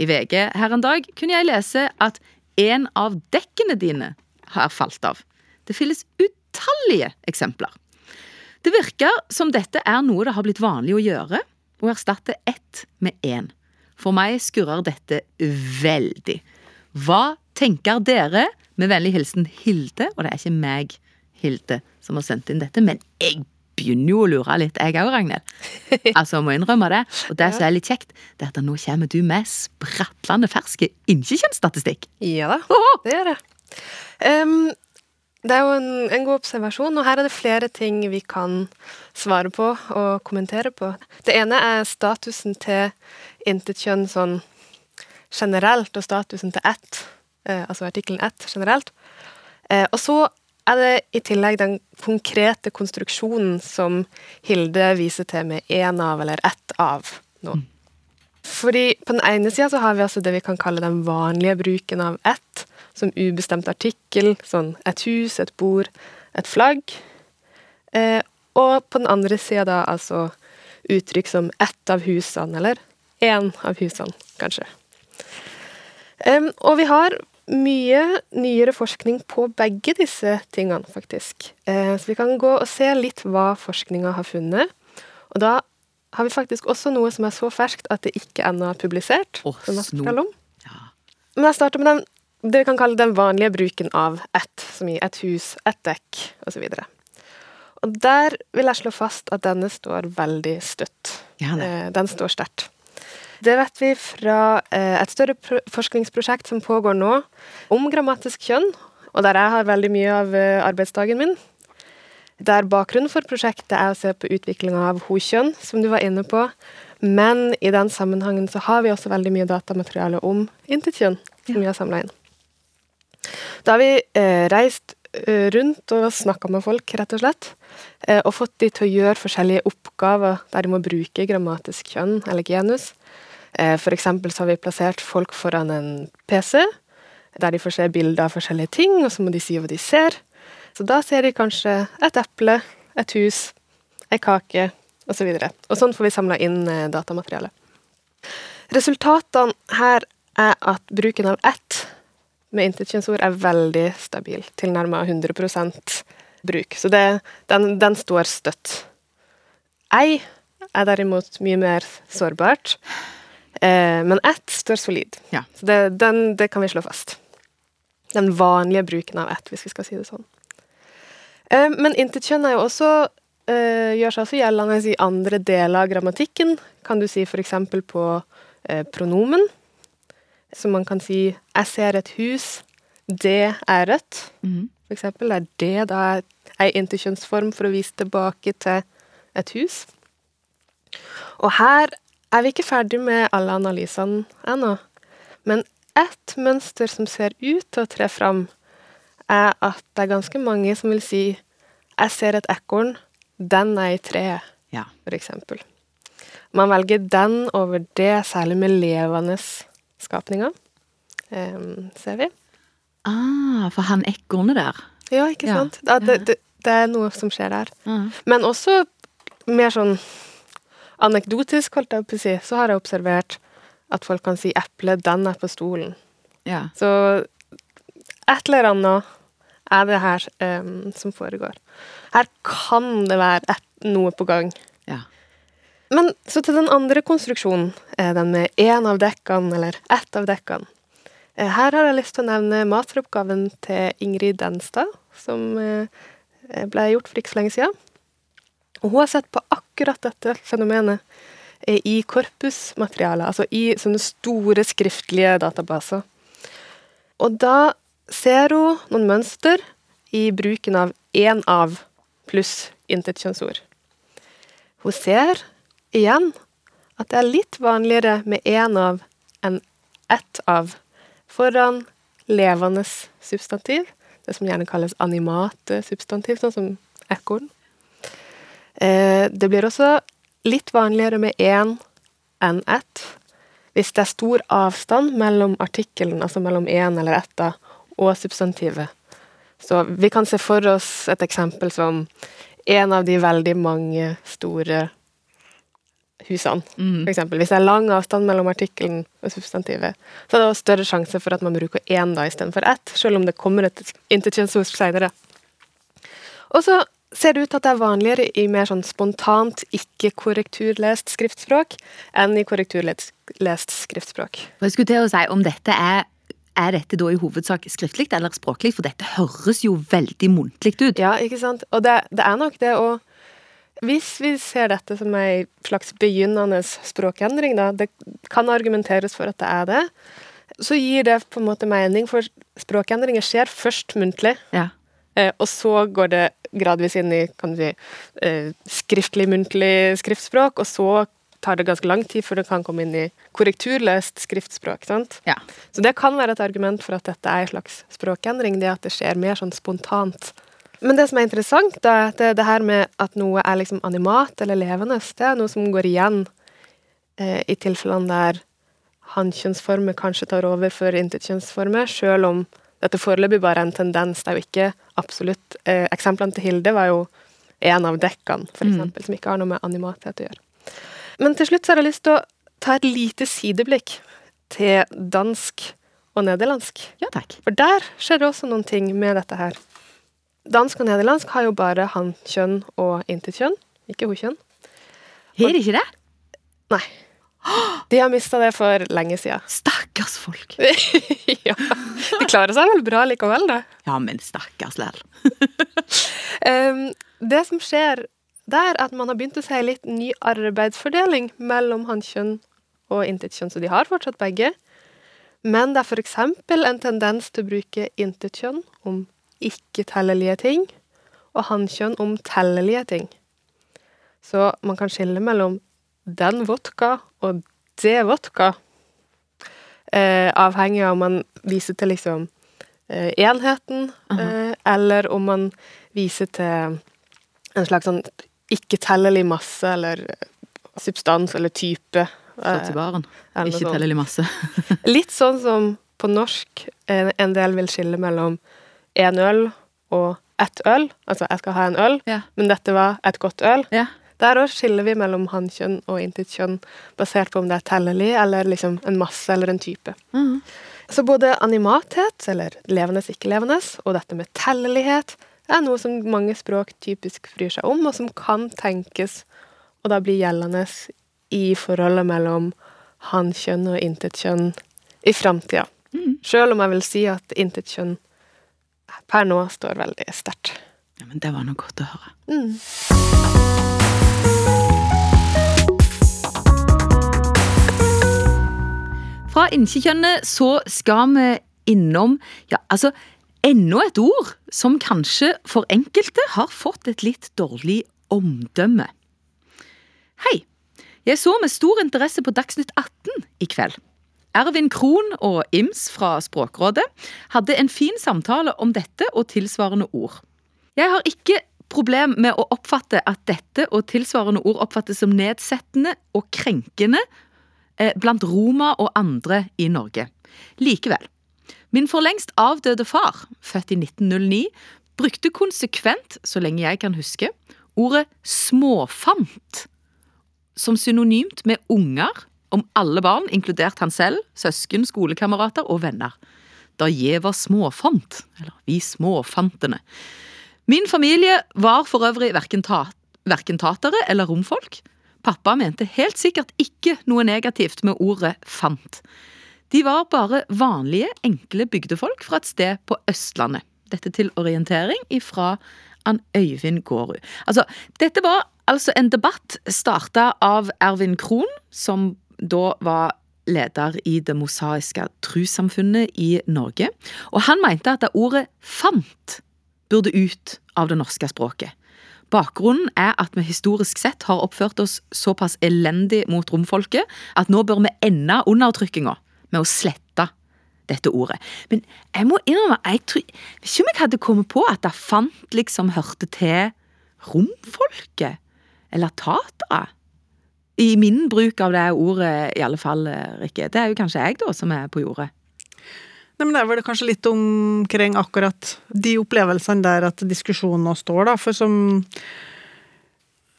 I VG her en dag kunne jeg lese at en av dekkene dine har falt av. Det finnes utallige eksempler. Det virker som dette er noe det har blitt vanlig å gjøre, å erstatte ett med én. For meg skurrer dette veldig. Hva tenker dere? Med vennlig hilsen Hilde, og det er ikke meg, Hilde, som har sendt inn dette, men jeg begynner jo å lure litt, jeg òg, Ragnhild. Altså, må innrømme det. Og det som er litt kjekt, det er at nå kommer du med spratlende ferske innkjønnsstatistikk. Ja da, det gjør jeg. Um, det er jo en, en, god observasjon, og her er det flere ting vi kan svare på og kommentere på. Det ene er statusen til intetkjønn sånn generelt, og statusen til ett, eh, altså artikkelen ett generelt. Eh, og så er det i tillegg den konkrete konstruksjonen som Hilde viser til med én av eller ett av nå. Mm. Fordi på den ene sida så har vi altså det vi kan kalle den vanlige bruken av ett, som ubestemt artikkel, sånn et hus, et bord, et flagg. Eh, og på den andre sida da altså uttrykk som ett av husene, eller én av husene, kanskje. Um, og vi har mye nyere forskning på begge disse tingene, faktisk. Eh, så vi kan gå og se litt hva forskninga har funnet. Og da har vi faktisk også noe som er så ferskt at det ikke ennå er publisert. Oh, som jeg skal om. Ja. Men jeg starter med den, det vi kan kalle den vanlige bruken av ett, som i et hus, et dekk osv. Og, og der vil jeg slå fast at denne står veldig støtt. Ja, eh, den står sterkt. Det vet vi fra eh, et større forskningsprosjekt som pågår nå, om grammatisk kjønn, og der jeg har veldig mye av eh, arbeidsdagen min. Der bakgrunnen for prosjektet er å se på utviklinga av ho-kjønn, som du var inne på. Men i den sammenhengen så har vi også veldig mye datamateriale om intetkjønn, som vi har samla inn. Da har vi eh, reist eh, rundt og snakka med folk, rett og slett. Og fått de til å gjøre forskjellige oppgaver der de må bruke grammatisk kjønn eller genus. Eh, for eksempel har vi plassert folk foran en PC, der de får se bilder av forskjellige ting, og så må de si hva de ser. Så da ser de kanskje et eple, et hus, ei kake, osv. Og, så og sånn får vi samla inn datamaterialet. datamateriale. Resultatene her er at bruken av ett med intetkjønnsord er veldig stabil, tilnærma 100% bruk. Så det, den, den står støtt. Ei er derimot mye mer sårbart. Eh, men ett står solid. Ja. Så det, den, det kan vi slå fast. Den vanlige bruken av ett, hvis vi skal si det sånn. Eh, men intetkjønn er jo også eh, gjør seg også gjeldende i andre deler av grammatikken. Kan du si f.eks. på eh, pronomen. Så man kan si 'jeg ser et hus', 'det er rødt'. Mm. For eksempel er det da ei interkjønnsform for å vise tilbake til et hus. Og her er vi ikke ferdig med alle analysene ennå. Men ett mønster som ser ut til å tre fram, er at det er ganske mange som vil si 'jeg ser et ekorn, den er i treet', Ja. eksempel. Man velger den over det, særlig med levende skapninger, em, ser vi. Ah, for han ekornet der. Ja, ikke sant? Ja. det, det, det er noe som skjer der. Mm. Men også mer sånn anekdotisk, holdt jeg på å si, så har jeg observert at folk kan si 'eple, den er på stolen'. Ja. Så et eller annet er det her um, som foregår. Her kan det være et, noe på gang. ja. Men så til den andre konstruksjonen, eh, den med én av dekkene, eller ett av dekkene. Eh, Her har jeg lyst til å nevne masteroppgaven til Ingrid Denstad, som ble gjort for ikke så lenge siden. Og hun har sett på akkurat dette fenomenet er i korpusmateriale, altså i sånne store skriftlige databaser. Og da ser hun noen mønster i bruken av én av pluss intetkjønnsord. Hun ser igjen at det er litt vanligere med én av enn ett av foran levende substantiv, det som gjerne kalles animate substantiv, sånn som ekorn. Eh, det blir også litt vanligere med én enn ett hvis det er stor avstand mellom artikkelen, altså mellom én eller etta, og substantivet. Så vi kan se for oss et eksempel som en av de veldig mange store husene. Mm. Eksempel, hvis det er lang avstand mellom artikkelen og substantivet, så er det også større sjanse for at man bruker én da istedenfor ett, selv om det kommer et intertjenesteord senere. Og så ser det ut til at det er vanligere i mer sånn spontant, ikke-korrekturlest skriftspråk enn i korrekturlest skriftspråk. Jeg skulle til å si om dette er er dette da i hovedsak skriftlig eller språklig? For dette høres jo veldig muntlig ut. Ja, ikke sant? Og det, det er nok det å Hvis vi ser dette som ei slags begynnende språkendring, da, det kan argumenteres for at det er det, så gir det på en måte mening, for språkendringer skjer først muntlig. Ja. Eh, og så går det gradvis inn i kan du si, eh, skriftlig, muntlig skriftspråk, og så tar det ganske lang tid før det kan komme inn i korrekturløst skriftspråk. sant? Ja. Så det kan være et argument for at dette er en slags språkendring, det at det skjer mer sånn spontant. Men det som er interessant, da, er at det, det her med at noe er liksom animat eller levende, det er noe som går igjen eh, i tilfellene der hankjønnsformer kanskje tar over for intetkjønnsformer, selv om dette foreløpig bare en tendens. Det er jo ikke absolutt eh, Eksemplene til Hilde var jo en av dekkene, for Mm. som ikke har noe med animathet å gjøre. Men til slutt så har jeg lyst til å ta et lite sideblikk til dansk og nederlandsk. ja takk. For der skjer det også noen ting med dette her. Dansk og nederlandsk har jo bare hannkjønn og intetkjønn, ikke hokjønn. Er det ikke det? Nei. De har mista det for lenge siden. Stakkars folk. ja. De klarer seg vel bra likevel, da. Ja, men stakkars lell. um, det som skjer der, er at man har begynt å se litt ny arbeidsfordeling mellom hannkjønn og intetkjønn, så de har fortsatt begge. Men det er f.eks. en tendens til å bruke intetkjønn om ikke-tellelige ting, og hannkjønn om tellelige ting. Så man kan skille mellom den vodka og det vodka, eh, avhengig av om man viser til liksom eh, enheten, eh, eller om man viser til en slags sånn ikke-tellelig masse eller eh, substans eller type. I eh, Ikke sånt. tellelig masse. Litt sånn som på norsk en, en del vil skille mellom én øl og ett øl. Altså, jeg skal ha en øl, Ja. men dette var et godt øl. Ja. Der òg skiller vi mellom hankjønn og intetkjønn, basert på om det er tellelig eller liksom en masse eller en type. Mm. Så både animathet, eller levende, ikke-levende, og dette med tellelighet, er noe som mange språk typisk bryr seg om, og som kan tenkes å da bli gjeldende i forholdet mellom han-kjønn og intetkjønn i framtida. Sjøl om jeg vil si at intetkjønn per nå står veldig sterkt. Ja, men det var noe godt å høre. Mm. Fra inkjekjønnet så skal vi innom ja, altså, enda et ord som kanskje for enkelte har fått et litt dårlig omdømme. Hei! Jeg så med stor interesse på Dagsnytt 18 i kveld. Ervin Krohn og Ims fra Språkrådet hadde en fin samtale om dette og tilsvarende ord. Jeg har ikke problem med å oppfatte at dette og tilsvarende ord oppfattes som nedsettende og krenkende blant roma og andre i Norge. Likevel. Min for lengst avdøde far, født i 1909, brukte konsekvent, så lenge jeg kan huske, ordet småfant som synonymt med unger om alle barn, inkludert han selv, søsken, skolekamerater og venner. Da jeg var småfant, eller vi småfantene. Min familie var for øvrig verken, ta verken tatere eller romfolk. Pappa mente helt sikkert ikke noe negativt med ordet fant. De var bare vanlige, enkle bygdefolk fra et sted på Østlandet. Dette til orientering ifra Ann Øyvind Gårud. Altså, dette var altså en debatt starta av Ervin Krohn, som da var leder i Det mosaiske trossamfunnet i Norge. Og han mente at ordet 'fant' burde ut av det norske språket. Bakgrunnen er at vi historisk sett har oppført oss såpass elendig mot romfolket at nå bør vi ende undertrykkinga med å slette dette ordet. Men jeg må innrømme, jeg tror hvis ikke om jeg hadde kommet på at det fant liksom hørte til romfolket. Eller tatere. I min bruk av det ordet, i alle fall, Rikke. Det er jo kanskje jeg, da, som er på jordet. Nei, men Det er vel kanskje litt omkring akkurat de opplevelsene der at diskusjonen nå står, da. For som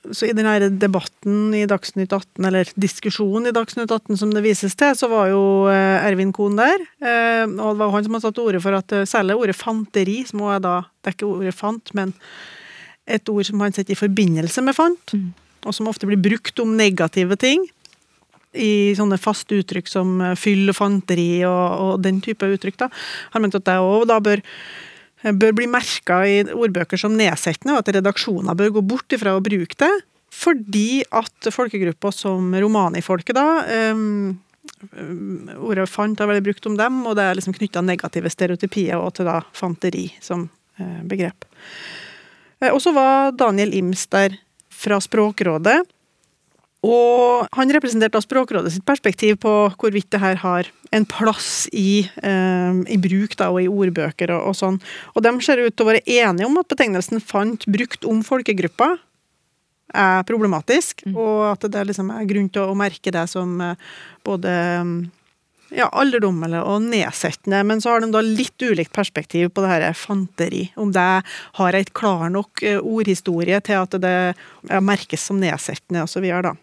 Så i denne debatten i Dagsnytt 18, eller diskusjonen i Dagsnytt 18 som det vises til, så var jo eh, Ervin Kohn der. eh, Og det var han som hadde satt ordet for at eh, særlig ordet fanteri, som også er da Det er ikke ordet fant, men et ord som han setter i forbindelse med fant, og som ofte blir brukt om negative ting i sånne faste uttrykk som eh, fyll og fanteri og, den type uttrykk. da. Han mente at det òg da bør, bør bli merka i ordbøker som nedsettende, og at redaksjoner bør gå bort ifra å bruke det. Fordi at folkegrupper som romanifolket, da um, Ordet fant har vært brukt om dem, og det er liksom knytta negative stereotypier og til da fanteri som eh, begrep. Eh, Og så var Daniel Ims der fra Språkrådet. Og han representerte da Språkrådet sitt perspektiv på hvorvidt det her har en plass i, eh, i bruk da, og i ordbøker og, og sånn. Og de ser ut til å være enige om at betegnelsen 'fant' brukt om folkegruppa' er problematisk, og at det liksom er grunn til å merke det som eh, både mm, ja, alderdommelig og nedsettende, men så har de da litt ulikt perspektiv på det her fanteri. Om det har et klar nok eh, ordhistorie til at det merkes som nedsettende osv. da.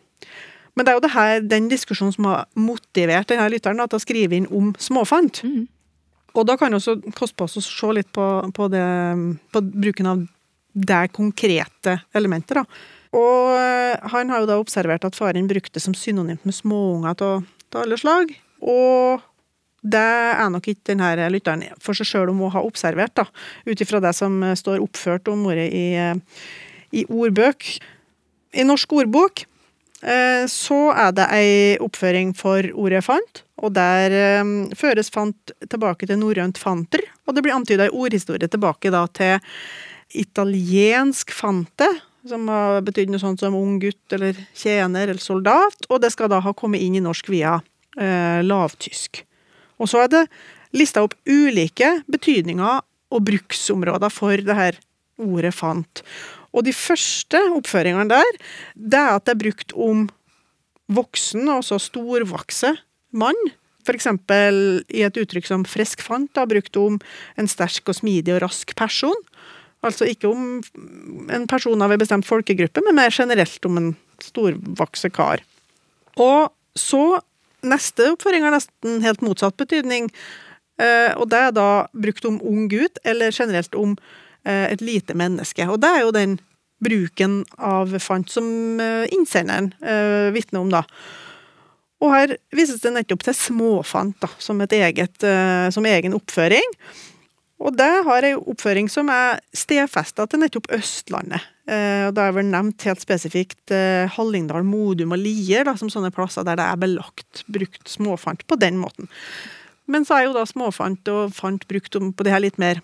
Men det er jo det her, den diskusjonen som har motivert denne lytteren da, til å skrive inn om småfant. Og da kan det også koste på oss å se litt på, på, det, på bruken av det konkrete elementet. da. Og eh, han har jo da observert at faren brukte som synonymt med småunger av alle slag. Og det er nok ikke denne lytteren for seg sjøl om å ha observert, da, ut ifra det som eh, står oppført om ordet i, eh, i ordbøk. I Norsk ordbok så er det ei oppføring for ordet fant, og der eh, føres fant tilbake til norrønt fanter, og det blir antyda ei ordhistorie tilbake da til italiensk fante, som har betydd noe sånt som ung gutt eller tjener eller soldat, og det skal da ha kommet inn i norsk via eh, lavtysk. Og så er det lista opp ulike betydninger og bruksområder for det her ordet fant. Og de første oppføringene der, det er at det er brukt om voksen, altså storvokse mann. Eksempel i et uttrykk som frisk fant, da, brukt om en sterk og smidig og rask person. Altså ikke om en person av en bestemt folkegruppe, men mer generelt om en storvokse kar. Og så Neste oppføring har nesten helt motsatt betydning, eh, og det er da brukt om ung gutt, eller generelt om et lite menneske. Og det er jo den bruken av fant som eh, innsenderen vitner om, da. Og her vises det nettopp til småfant da, som, et eget, eh, som egen oppføring. Og det har ei oppføring som er stedfesta til nettopp Østlandet. Eh, og Da er vel nevnt helt spesifikt eh, Hallingdal, Modum og Lier da, som sånne plasser der det er belagt brukt småfant på den måten. Men så er jo da småfant og fant brukt på de her litt mer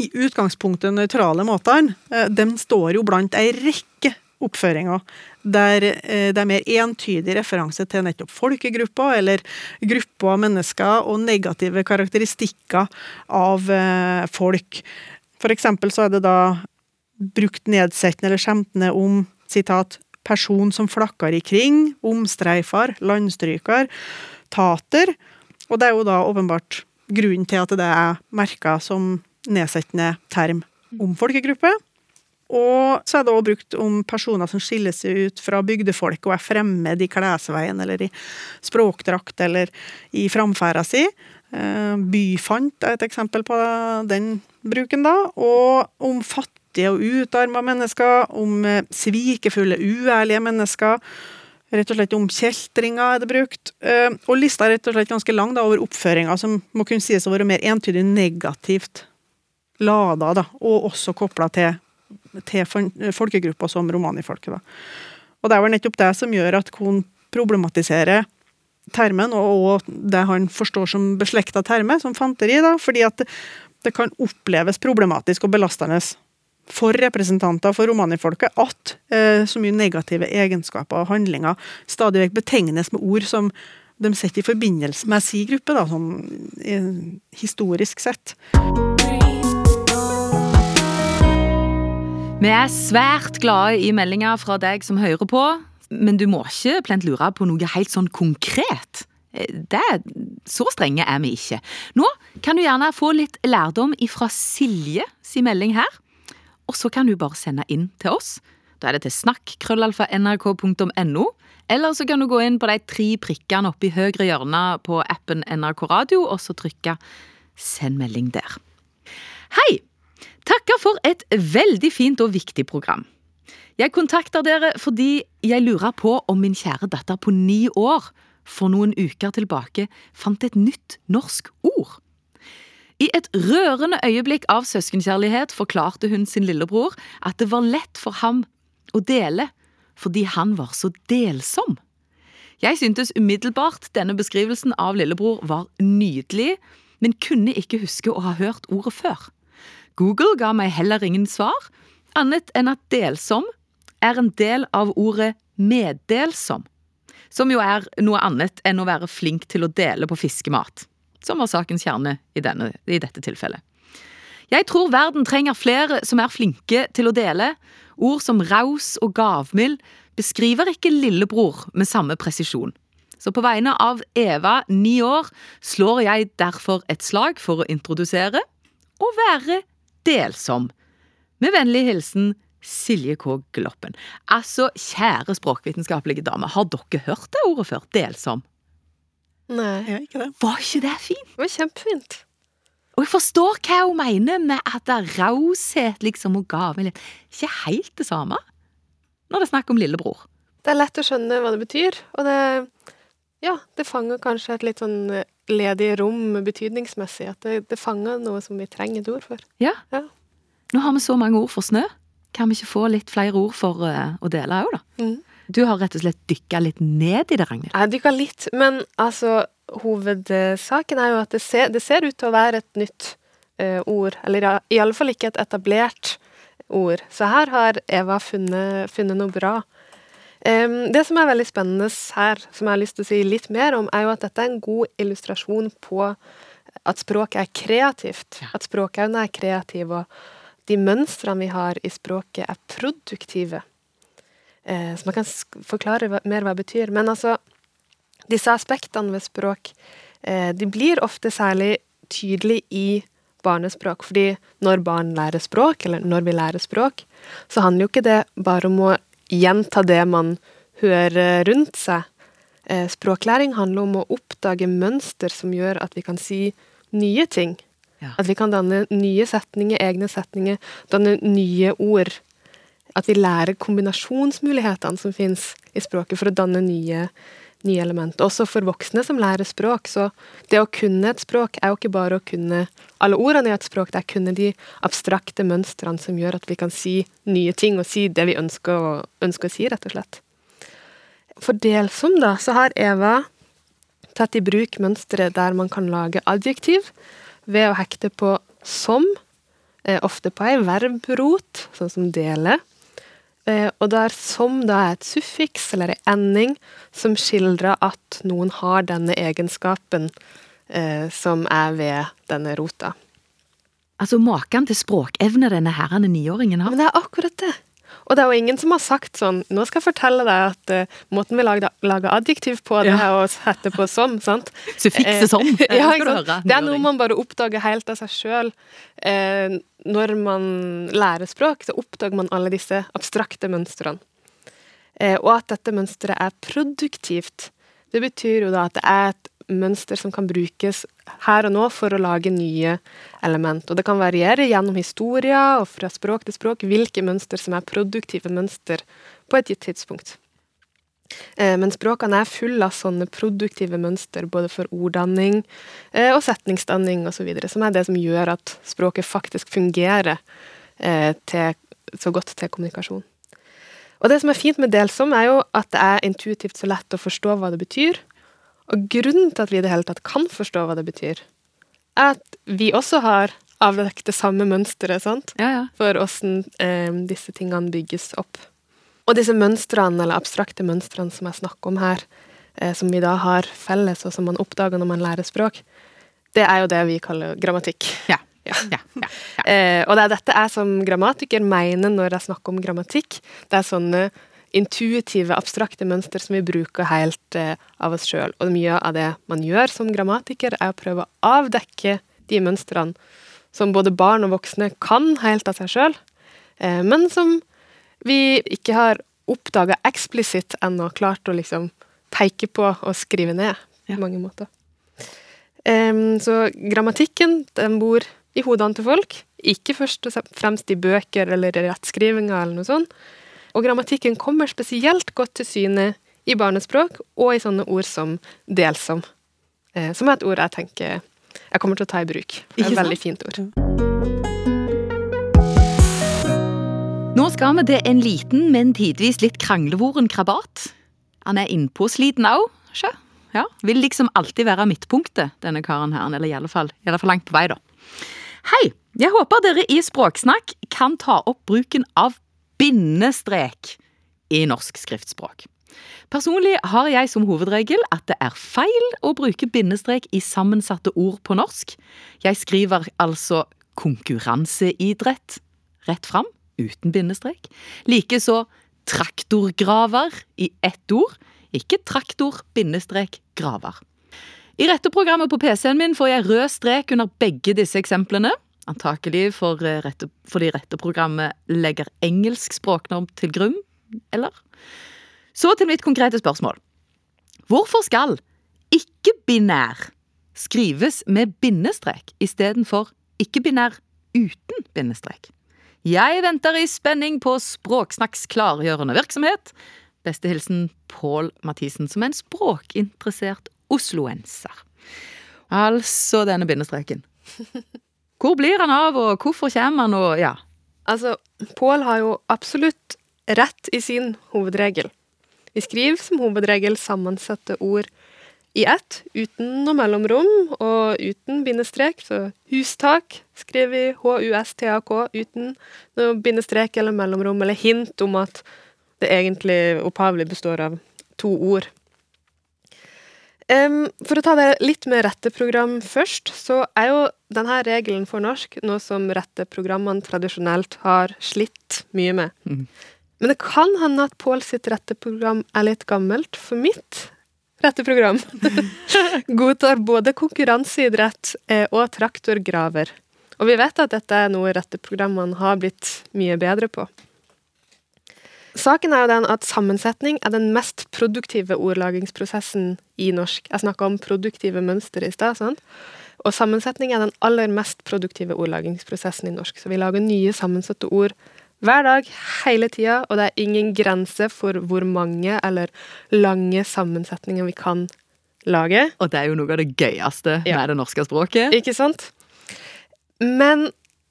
i utgangspunktet nøytrale måtene. Eh, de står jo blant ei rekke oppføringer der eh, det er mer entydig referanse til nettopp folkegrupper eller grupper av mennesker og negative karakteristikker av eh, folk. For eksempel så er det da brukt nedsettende eller skjemtende om sitat person som flakker ikring, omstreifer, landstryker, tater. Og det er jo da åpenbart grunnen til at det er merka som nedsettende term om folkegruppe. Og så er det også brukt om personer som skiller seg ut fra bygdefolk og er fremmed i klesveien eller i språkdrakt eller i framferda si. Eh, byfant er et eksempel på den bruken, da. Og om fattige og utarma mennesker, om eh, svikefulle, uærlige mennesker. Rett og slett om kjeltringer er det brukt. Eh, og lista er rett og slett ganske lang da, over oppføringer som må kunne sies å være mer entydig negativt lada, da, og også kobla til til folkegrupper som romanifolket. Da. Og det er vel nettopp det som gjør at Kohn problematiserer termen, og det han forstår som beslekta termer, som fanteri, da, fordi at det kan oppleves problematisk og belastende for representanter for romanifolket at eh, så mye negative egenskaper og handlinger stadig vekk betegnes med ord som de setter i forbindelse med sin gruppe, da, sånn eh, historisk sett. Vi er svært glade i meldinger fra deg som hører på, men du må ikke plent lure på noe helt sånn konkret. Det, så strenge er vi ikke. Nå kan du gjerne få litt lærdom ifra Silje si melding her, og så kan du bare sende inn til oss. Da er det til snakk.krøllalfa.nrk.no, eller så kan du gå inn på de tre prikkene oppe i høyre hjørne på appen NRK Radio, og så trykke send melding der. Hei! Takker for et veldig fint og viktig program. Jeg kontakter dere fordi jeg lurer på om min kjære datter på ni år for noen uker tilbake fant et nytt norsk ord. I et rørende øyeblikk av søskenkjærlighet forklarte hun sin lillebror at det var lett for ham å dele fordi han var så delsom. Jeg syntes umiddelbart denne beskrivelsen av lillebror var nydelig, men kunne ikke huske å ha hørt ordet før. Google ga meg heller ingen svar, annet enn at delsom er en del av ordet meddelsom, som jo er noe annet enn å være flink til å dele på fiskemat, som var sakens kjerne i, denne, i dette tilfellet. Jeg tror verden trenger flere som er flinke til å dele. Ord som raus og gavmild beskriver ikke lillebror med samme presisjon. Så på vegne av Eva, ni år, slår jeg derfor et slag for å introdusere og være delsom. Med vennlig hilsen Silje K. Gloppen. Altså, kjære språkvitenskapelige dame, har dere hørt det ordet før? Delsom? Nei. Ja, ikke det. Var ikke det fint? Det var kjempefint. Og jeg forstår hva hun mener med at det er raushet liksom og gavmildhet. Ikke helt det samme når det er snakk om lillebror. Det er lett å skjønne hva det betyr, og det Ja, det fanger kanskje et litt sånn ledig rom betydningsmessig. At det, det fanger noe som vi trenger et ord for. Ja. Ja. Nå har vi så mange ord for snø. Kan vi ikke få litt flere ord for uh, å dele òg, da? Mm. Du har rett og slett dykka litt ned i det, Ragnhild. Jeg dykka litt, men altså Hovedsaken er jo at det ser, det ser ut til å være et nytt eh, ord. Eller ja, i alle fall ikke et etablert ord. Så her har Eva funnet, funnet noe bra. Det som er veldig spennende her, som jeg har lyst til å si litt mer om, er jo at dette er en god illustrasjon på at språket er kreativt. At språkaune er kreativ, og de mønstrene vi har i språket, er produktive. Eh, så man kan forklare mer hva det betyr. Men altså, disse aspektene ved språk, eh, de blir ofte særlig tydelig i barnespråk. Fordi når barn lærer språk, eller når vi lærer språk, så handler jo ikke det bare om å gjenta det man hører rundt seg. Eh, Språklæring handler om å oppdage mønster som gjør at vi kan si nye ting. Ja. At vi kan danne nye setninger, egne setninger, danne nye ord. At vi lærer kombinasjonsmulighetene som finnes i språket for å danne nye, nye element. Også for voksne som lærer språk. Så det å kunne et språk er jo ikke bare å kunne alle ordene i et språk, det er å kunne de abstrakte mønstrene som gjør at vi kan si nye ting, og si det vi ønsker å, ønsker å si, rett og slett. For delsom, da, så har Eva tatt i bruk mønsteret der man kan lage adjektiv ved å hekte på som, eh, ofte på ei verbrot, sånn som dele. Eh, og der som da er et suffiks eller en ending som skildrer at noen har denne egenskapen eh, som er ved denne rota. Altså Maken til språkevne denne herrene niåringen har. Men det er akkurat det. Og det er jo ingen som har sagt sånn Nå skal jeg fortelle deg at uh, måten vi lager, lager adjektiv på, det er å sette på sånn, sant? Suffikset sånn. Eh, ja? Det er noe man bare oppdager helt av seg sjøl. Eh, når man lærer språk, så oppdager man alle disse abstrakte mønstrene. Eh, og at dette mønsteret er produktivt. Det betyr jo da at det er et mønster som kan brukes her og nå for å lage nye element. Og det kan variere gjennom historier og fra språk til språk hvilke mønster som er produktive mønster på et gitt tidspunkt. Eh, men språkene er fulle av sånne produktive mønster, både for orddanning eh, og setningsdanning osv., som er det som gjør at språket faktisk fungerer eh, til, så godt til kommunikasjon. Og det som er fint med delsom, er jo at det er intuitivt så lett å forstå hva det betyr, og grunnen til at vi i det hele tatt kan forstå hva det betyr, er at vi også har avdekket det samme mønsteret? Ja, ja. for åssen eh, disse tingene bygges opp. Og disse mønstrene, eller abstrakte mønstrene som jeg snakker om her, eh, som vi da har felles, og som man oppdager når man lærer språk, det er jo det vi kaller grammatikk. Ja. Ja. Ja, ja, ja. Eh, og det er dette jeg som grammatiker mener når jeg snakker om grammatikk. Det er sånne intuitive, abstrakte mønster som vi bruker helt eh, av oss sjøl. Og mye av det man gjør som grammatiker, er å prøve å avdekke de mønstrene som både barn og voksne kan helt av seg sjøl, eh, men som vi ikke har oppdaga eksplisitt ennå, klart å liksom peke på og skrive ned Ja. på mange måter. Så grammatikken, den bor i hodene til folk, ikke først og fremst i bøker eller i rettskrivinga eller noe sånt. Og grammatikken kommer spesielt godt til syne i barnespråk og i sånne ord som delsom, eh, som er et ord jeg tenker jeg kommer til å ta i bruk. Det er et veldig fint ord. Nå skal vi til en liten, men tidvis litt kranglevoren krabat. Han er innpåsliten òg, sjø. Ja, vil liksom alltid være midtpunktet, denne karen her. Eller i alle fall, i alle fall langt på vei, da. Hei! Jeg håper dere i Språksnakk kan ta opp bruken av bindestrek i norsk skriftspråk. Personlig har jeg som hovedregel at det er feil å bruke bindestrek i sammensatte ord på norsk. Jeg skriver altså konkurranseidrett rett fram, uten bindestrek. Likeså traktorgraver i ett ord, ikke traktor, bindestrek, graver. I retteprogrammet på PC-en min får jeg rød strek under begge disse eksemplene. Antakelig for eh, rette, fordi retteprogrammet legger engelsk språknorm til grunn, eller? Så til mitt konkrete spørsmål. Hvorfor skal ikke-binær skrives med bindestrek istedenfor ikke-binær uten bindestrek? Jeg venter i spenning på Språksnakks klargjørende virksomhet. Beste hilsen Pål Mathisen, som er en språkinteressert osloenser. Altså denne bindestreken. Hvor blir han av, og hvorfor kommer han, og ja. Altså, Pål har jo absolutt rett i sin hovedregel. Vi skriver som hovedregel sammensatte ord i ett, uten noe mellomrom og uten bindestrek. Så hustak skriver vi H-U-S-T-A-K uten noe bindestrek eller mellomrom, eller hint om at det egentlig opphavlig består av to ord. Em, for å ta det litt med retteprogram først, så er jo denne regelen for norsk noe som retteprogrammene tradisjonelt har slitt mye med. Mm. Men det kan hende at Pål sitt retteprogram er litt gammelt, for mitt retteprogram godtar både konkurranseidrett eh, og traktorgraver. Og vi vet at dette er noe retteprogrammene har blitt mye bedre på. Saken er jo den at sammensetning er den mest produktive ordlagingsprosessen i norsk. Jeg snakka om produktive mønstre i stad. Sånn? Og sammensetning er den aller mest produktive ordlagingsprosessen i norsk. Så vi lager nye sammensatte ord Hver dag, hele tida, og det er ingen grense for hvor mange eller lange sammensetninger vi kan lage. Og det er jo noe av det gøyeste Ja. med det norske språket. Ikke sant? Men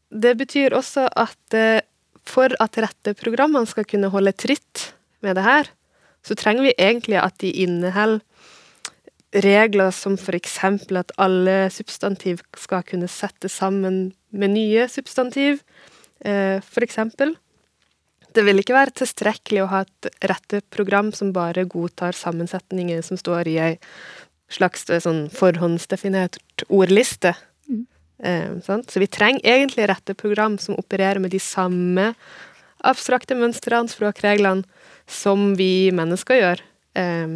det betyr også at eh, for at rette programmene skal kunne holde tritt med det her, så trenger vi egentlig at de inneholder regler som eksempel at alle substantiv skal kunne settes sammen med nye substantiv, f.eks. for eksempel. Det vil ikke være tilstrekkelig å ha et retteprogram som bare godtar sammensetninger som står i ei slags eh, sånn forhåndsdefinert ordliste. Eh? Så vi trenger egentlig retteprogram som opererer med de samme abstrakte mønstrene, språkreglene, som vi mennesker gjør. Eh,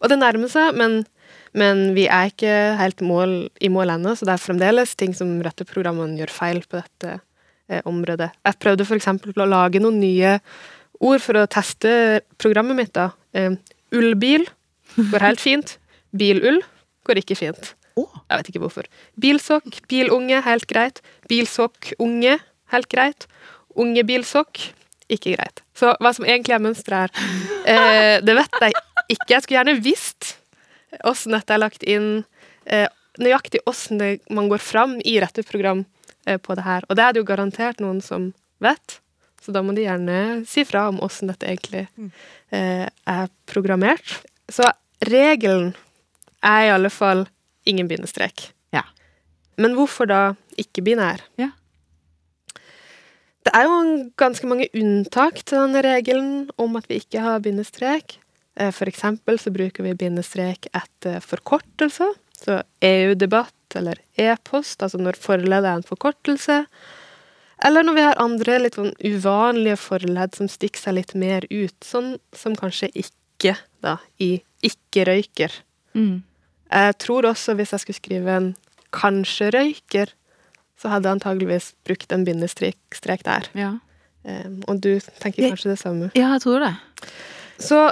og det nærmer seg, men, men vi er ikke helt mål, i mål ennå, så det er fremdeles ting som retteprogrammene gjør feil på dette eh, området. Jeg prøvde eksempel å lage noen nye ord for å teste programmet mitt. da. Eh, ullbil går helt fint. Bilull går ikke fint. Jeg vet ikke hvorfor. Bilsokk, bilunge, helt greit. Bilsokkunge, helt greit. Unge bilsokk, ikke greit. Så hva som egentlig er mønsteret her, eh, det vet jeg ikke. Jeg skulle gjerne visst åssen dette er lagt inn, eh, nøyaktig åssen man går fram i retteprogram eh, på det her. Og det er det jo garantert noen som vet, så da må de gjerne si fra om åssen dette egentlig eh, er programmert. Så regelen er i alle fall ingen bindestrek. Ja. Men hvorfor da ikke binær? Ja. Det er jo ganske mange unntak til denne regelen om at vi ikke har bindestrek. Eh, For eksempel så bruker vi bindestrek etter forkortelser. Så EU-debatt eller e-post, altså når forleddet er en forkortelse. Eller når vi har andre litt sånn uvanlige forledd som stikker seg litt mer ut, sånn som kanskje ikke, da, i ikke-røyker. Mm. Jeg tror også hvis jeg skulle skrive en kanskje-røyker, så hadde jeg antageligvis brukt en bindestrek strek der. Ja. Um, og du tenker Jeg- kanskje det samme. ja, jeg tror det. Så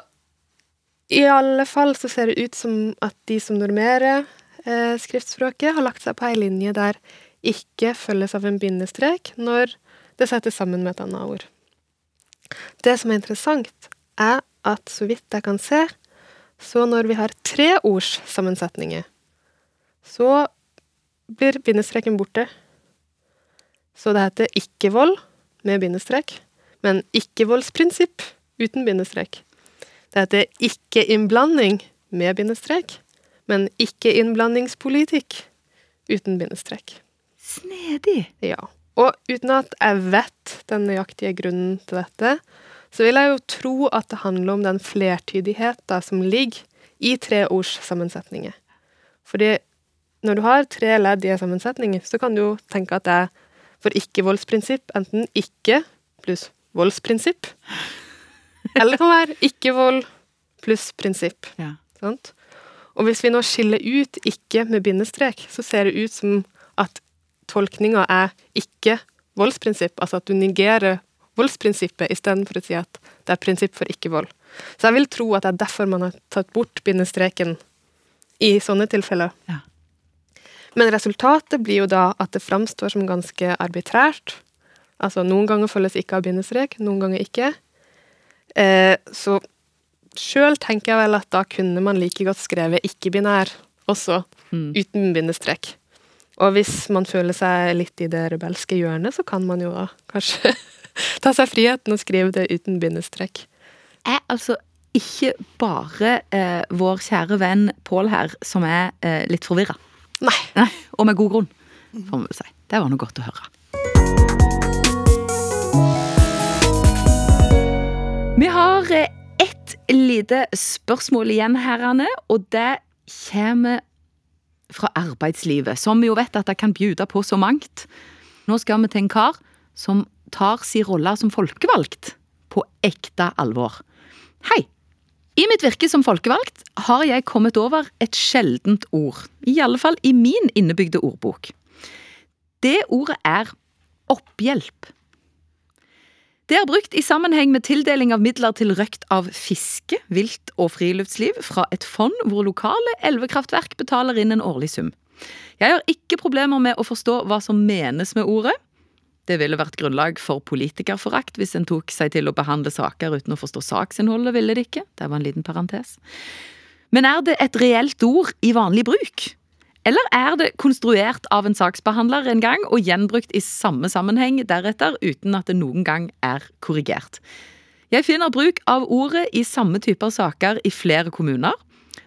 i alle fall så ser det ut som at de som normerer eh, skriftspråket, har lagt seg på ei linje der ikke følges av en bindestrek når det settes sammen med et annet ord. Det som er interessant, er at så vidt jeg kan se, så når vi har tre ords sammensetninger, så blir bindestreken borte. Så det heter ikke-vold med bindestrek, men ikke-voldsprinsipp uten bindestrek. Det heter ikke-innblanding med bindestrek, men ikke-innblandingspolitikk uten bindestrek. Snedig. Ja. Og uten at jeg vet den nøyaktige grunnen til dette, så vil jeg jo tro at det handler om den flertydigheten som ligger i tre ords sammensetninger. Fordi når du har tre ledd i en sammensetning, så kan du jo tenke at det er for ikke-voldsprinsipp enten ikke pluss voldsprinsipp, eller det kan være ikke-vold pluss prinsipp. Ja. Sant? Og hvis vi nå skiller ut ikke med bindestrek, så ser det ut som at tolkninga er ikke voldsprinsipp, altså at du negerer voldsprinsippet istedenfor å si at det er prinsipp for ikke-vold. Så jeg vil tro at det er derfor man har tatt bort bindestreken i sånne tilfeller. Ja. Men resultatet blir jo da at det framstår som ganske arbitrært. Altså noen ganger følges ikke av bindestrek, noen ganger ikke. Eh, så sjøl tenker jeg vel at da kunne man like godt skrevet ikke-binær også, Mm. uten bindestrek. Og hvis man føler seg litt i det rebelske hjørnet, så kan man jo da kanskje ta seg friheten og skrive det uten bindestrek. er altså ikke bare eh, vår kjære venn Pål her som er eh, litt forvirra. Nei. Nei, Og med god grunn, får vi si. Det var noe godt å høre. Vi har eh, ett lite spørsmål igjen herrene, og det kommer fra arbeidslivet, som vi jo vet at det kan bjuda på så mangt. Nå skal vi til en kar som tar sin rolle som folkevalgt på ekte alvor. Hei! I mitt virke som folkevalgt har jeg kommet over et sjeldent ord. I alle fall i min innebygde ordbok. Det ordet er opphjelp. Det er brukt i sammenheng med tildeling av midler til røkt av fiske, vilt og friluftsliv fra et fond hvor lokale elvekraftverk betaler inn en årlig sum. Jeg har ikke problemer med å forstå hva som menes med ordet. Det ville vært grunnlag for politikerforakt hvis en tok seg til å behandle saker uten å forstå saksinnholdet, ville det ikke. Det var en liten parentes. Men er det et reelt ord i vanlig bruk? Eller er det konstruert av en saksbehandler en gang og gjenbrukt i samme sammenheng deretter, uten at det noen gang er korrigert? Jeg finner bruk av ordet i samme typer saker i flere kommuner,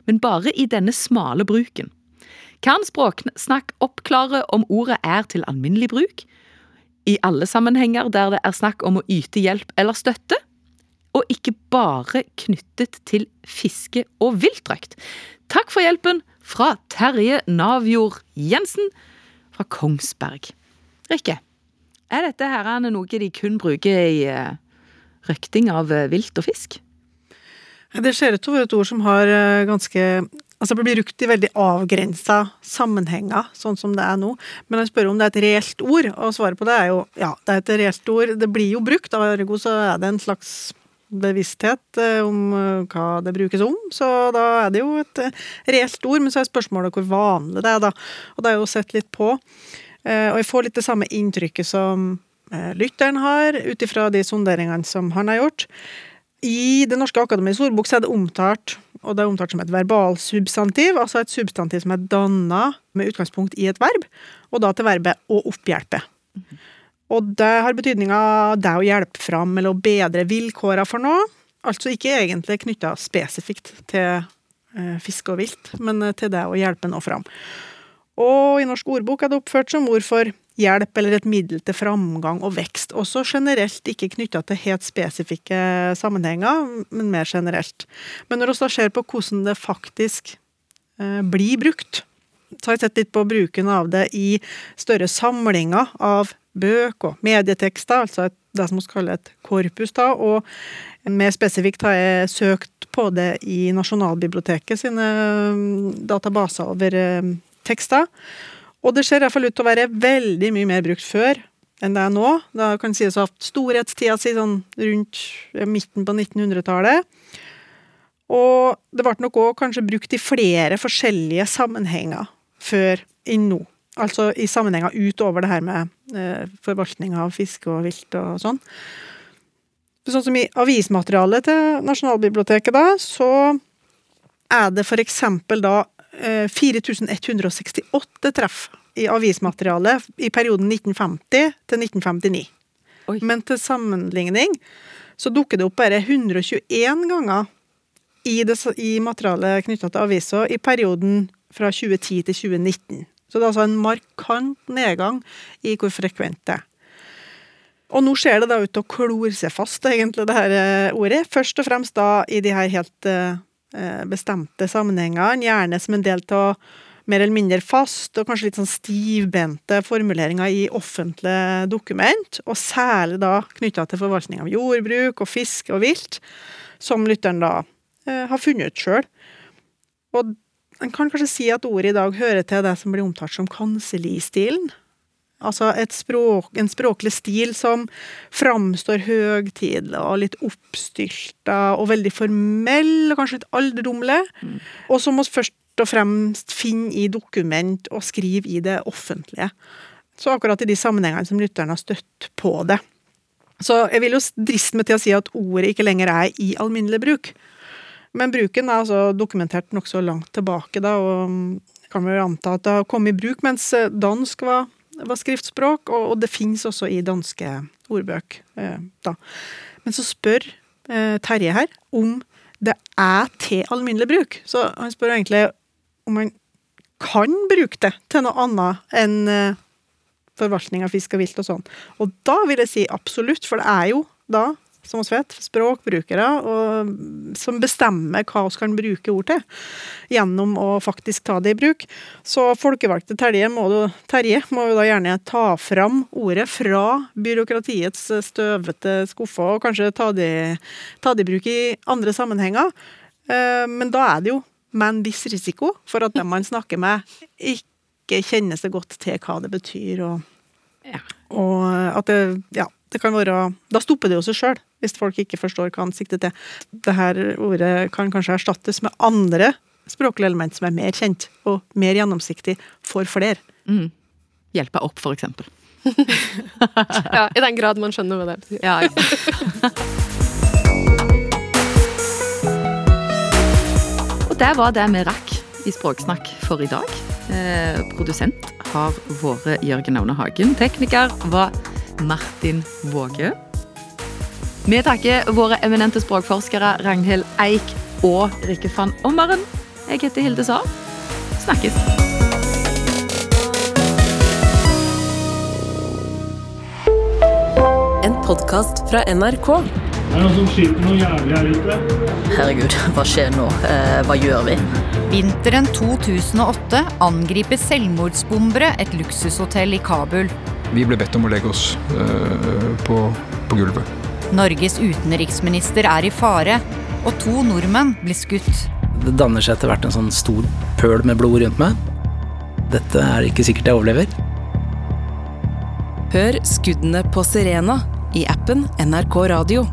men bare i denne smale bruken. Kan Språksnakk oppklare om ordet er til alminnelig bruk? I alle sammenhenger der det er snakk om å yte hjelp eller støtte? Og ikke bare knyttet til fiske og viltdrakt. Takk for hjelpen fra Terje Navjord Jensen fra Kongsberg. Rikke, er dette her noe de kun bruker i uh, røkting av uh, vilt og fisk? Det ser ut til å være et ord som har uh, ganske Altså det blir brukt i veldig avgrensa sammenhenger, sånn som det er nå. Men han spør om det er et reelt ord, og svaret på det er jo ja, det er et reelt ord. Det blir jo brukt, av ergo så er det en slags bevissthet eh, om eh, hva det brukes om. Så da er det jo et eh, reelt ord, men så er spørsmålet hvor vanlig det er, da. Og det er jo sett litt på. Og jeg får litt det samme inntrykket som lytteren har, ut ifra de sonderingene som han har gjort. I Det norske akademiets ordbok er det omtalt og det er omtalt som et verbalsubstantiv, altså et substantiv som er danna med utgangspunkt i et verb, og da til verbet å opphjelpe. Og det har betydninga det å hjelpe fram eller å bedre vilkåra for noe, altså ikke egentlig knytta spesifikt til eh, fiske og vilt, men til det å hjelpe noe fram. Og i Norsk ordbok er det oppført som ord for hjelp eller et middel til framgang og vekst. Også generelt, ikke knytta til helt spesifikke sammenhenger, men mer generelt. Men når vi da ser på hvordan det faktisk eh, blir brukt, så har jeg sett litt på bruken av det i større samlinger av bøk og medietekster, altså det som vi kaller et korpus, da, og mer spesifikt har jeg søkt på det i Nasjonalbiblioteket sine mm, databaser over eh, tekster. Og det ser i hvert fall ut til å være veldig mye mer brukt før enn det er nå. Da kan sies å ha hatt storhetstida si sånn rundt midten på 1900-tallet. Og det ble nok òg kanskje brukt i flere forskjellige sammenhenger før enn nå. Altså i sammenhenger utover det her med eh, forvaltning av fiske og vilt og sånn. Sånn som i avismaterialet til Nasjonalbiblioteket, da, så er det eksempel da 4168 eh, treff i avismaterialet i perioden 1950 til 1959. Oi. Men til sammenligning så dukker det opp bare 121 ganger i, det, i materialet knytta til aviser i perioden fra 2010 til 2019. Så det er altså en markant nedgang i hvor frekvent det er. Og nå ser det da ut til å klore seg fast, egentlig, det her eh, ordet. Først og fremst da i de her helt Eh, bestemte sammenhengene, gjerne som en del av mer eller mindre fast og kanskje litt sånn stivbente formuleringer i offentlige dokument, og særlig da knytta til forvaltning av jordbruk og fiske og vilt, som lytteren da eh, har funnet ut sjøl. Og en kan kanskje si at ordet i dag hører til det som blir omtalt som kansellistilen. Altså språk, en språklig stil som framstår høytidelig og litt oppstylta og veldig formell, og kanskje litt alderdomlig, mm. og som vi først og fremst finner i dokument og skriver i det offentlige. Så akkurat i de sammenhengene som lytteren har støtt på det. Så jeg vil jo driste meg til å si at ordet ikke lenger er i alminnelig bruk. Men bruken er altså dokumentert nokså langt tilbake, da, og kan vel anta at det har kommet i bruk mens dansk var var skriftspråk, og, og det finnes også i danske ordbøk. Eh, da. Men så spør eh, Terje her om det er til alminnelig bruk. Så han spør egentlig om man kan bruke det til noe annet enn eh, forvaltning av fisk og vilt og sånn. Og da vil jeg si absolutt, for det er jo da som vi vet, språkbrukere, og, som bestemmer hva vi kan bruke ord til, gjennom å faktisk ta det i bruk. Så folkevalgte Terje må, du, Terje må jo da gjerne ta fram ordet fra byråkratiets støvete skuffer, og kanskje ta det, ta det i bruk i andre sammenhenger. Eh, men da er det jo med en viss risiko for at dem man snakker med, ikke kjenner seg godt til hva det betyr, og, ja. og at det Ja det kan være Da stopper det jo seg sjøl, hvis folk ikke forstår hva han sikter til. Dette ordet kan kanskje erstattes med andre språklige element som er mer kjent og mer gjennomsiktig for flere. Mm. Hjelpe opp, for eksempel. Ja, I den grad man skjønner hva det betyr. Ja, ja. Og det var det vi rakk i Språksnakk for i dag. Eh, produsent har vært Jørgen Aune Hagen. Tekniker var Martin Våge. Vi takker våre eminente språkforskere Ragnhild Eik og Rikke van Ommeren. Jeg heter Hilde Saar. Snakkes. En podkast fra NRK. Det er noen som skyter noe jævlig her ute. Herregud, hva skjer nå? Eh, hva gjør vi? Vinteren 2008 angriper selvmordsbombere et luksushotell i Kabul. Vi ble bedt om å legge oss øh, på, på gulvet. Norges utenriksminister er i fare, og to nordmenn blir skutt. Det danner seg etter hvert en sånn stor pøl med blod rundt meg. Dette er ikke sikkert jeg overlever. Hør skuddene på Sirena i appen NRK Radio.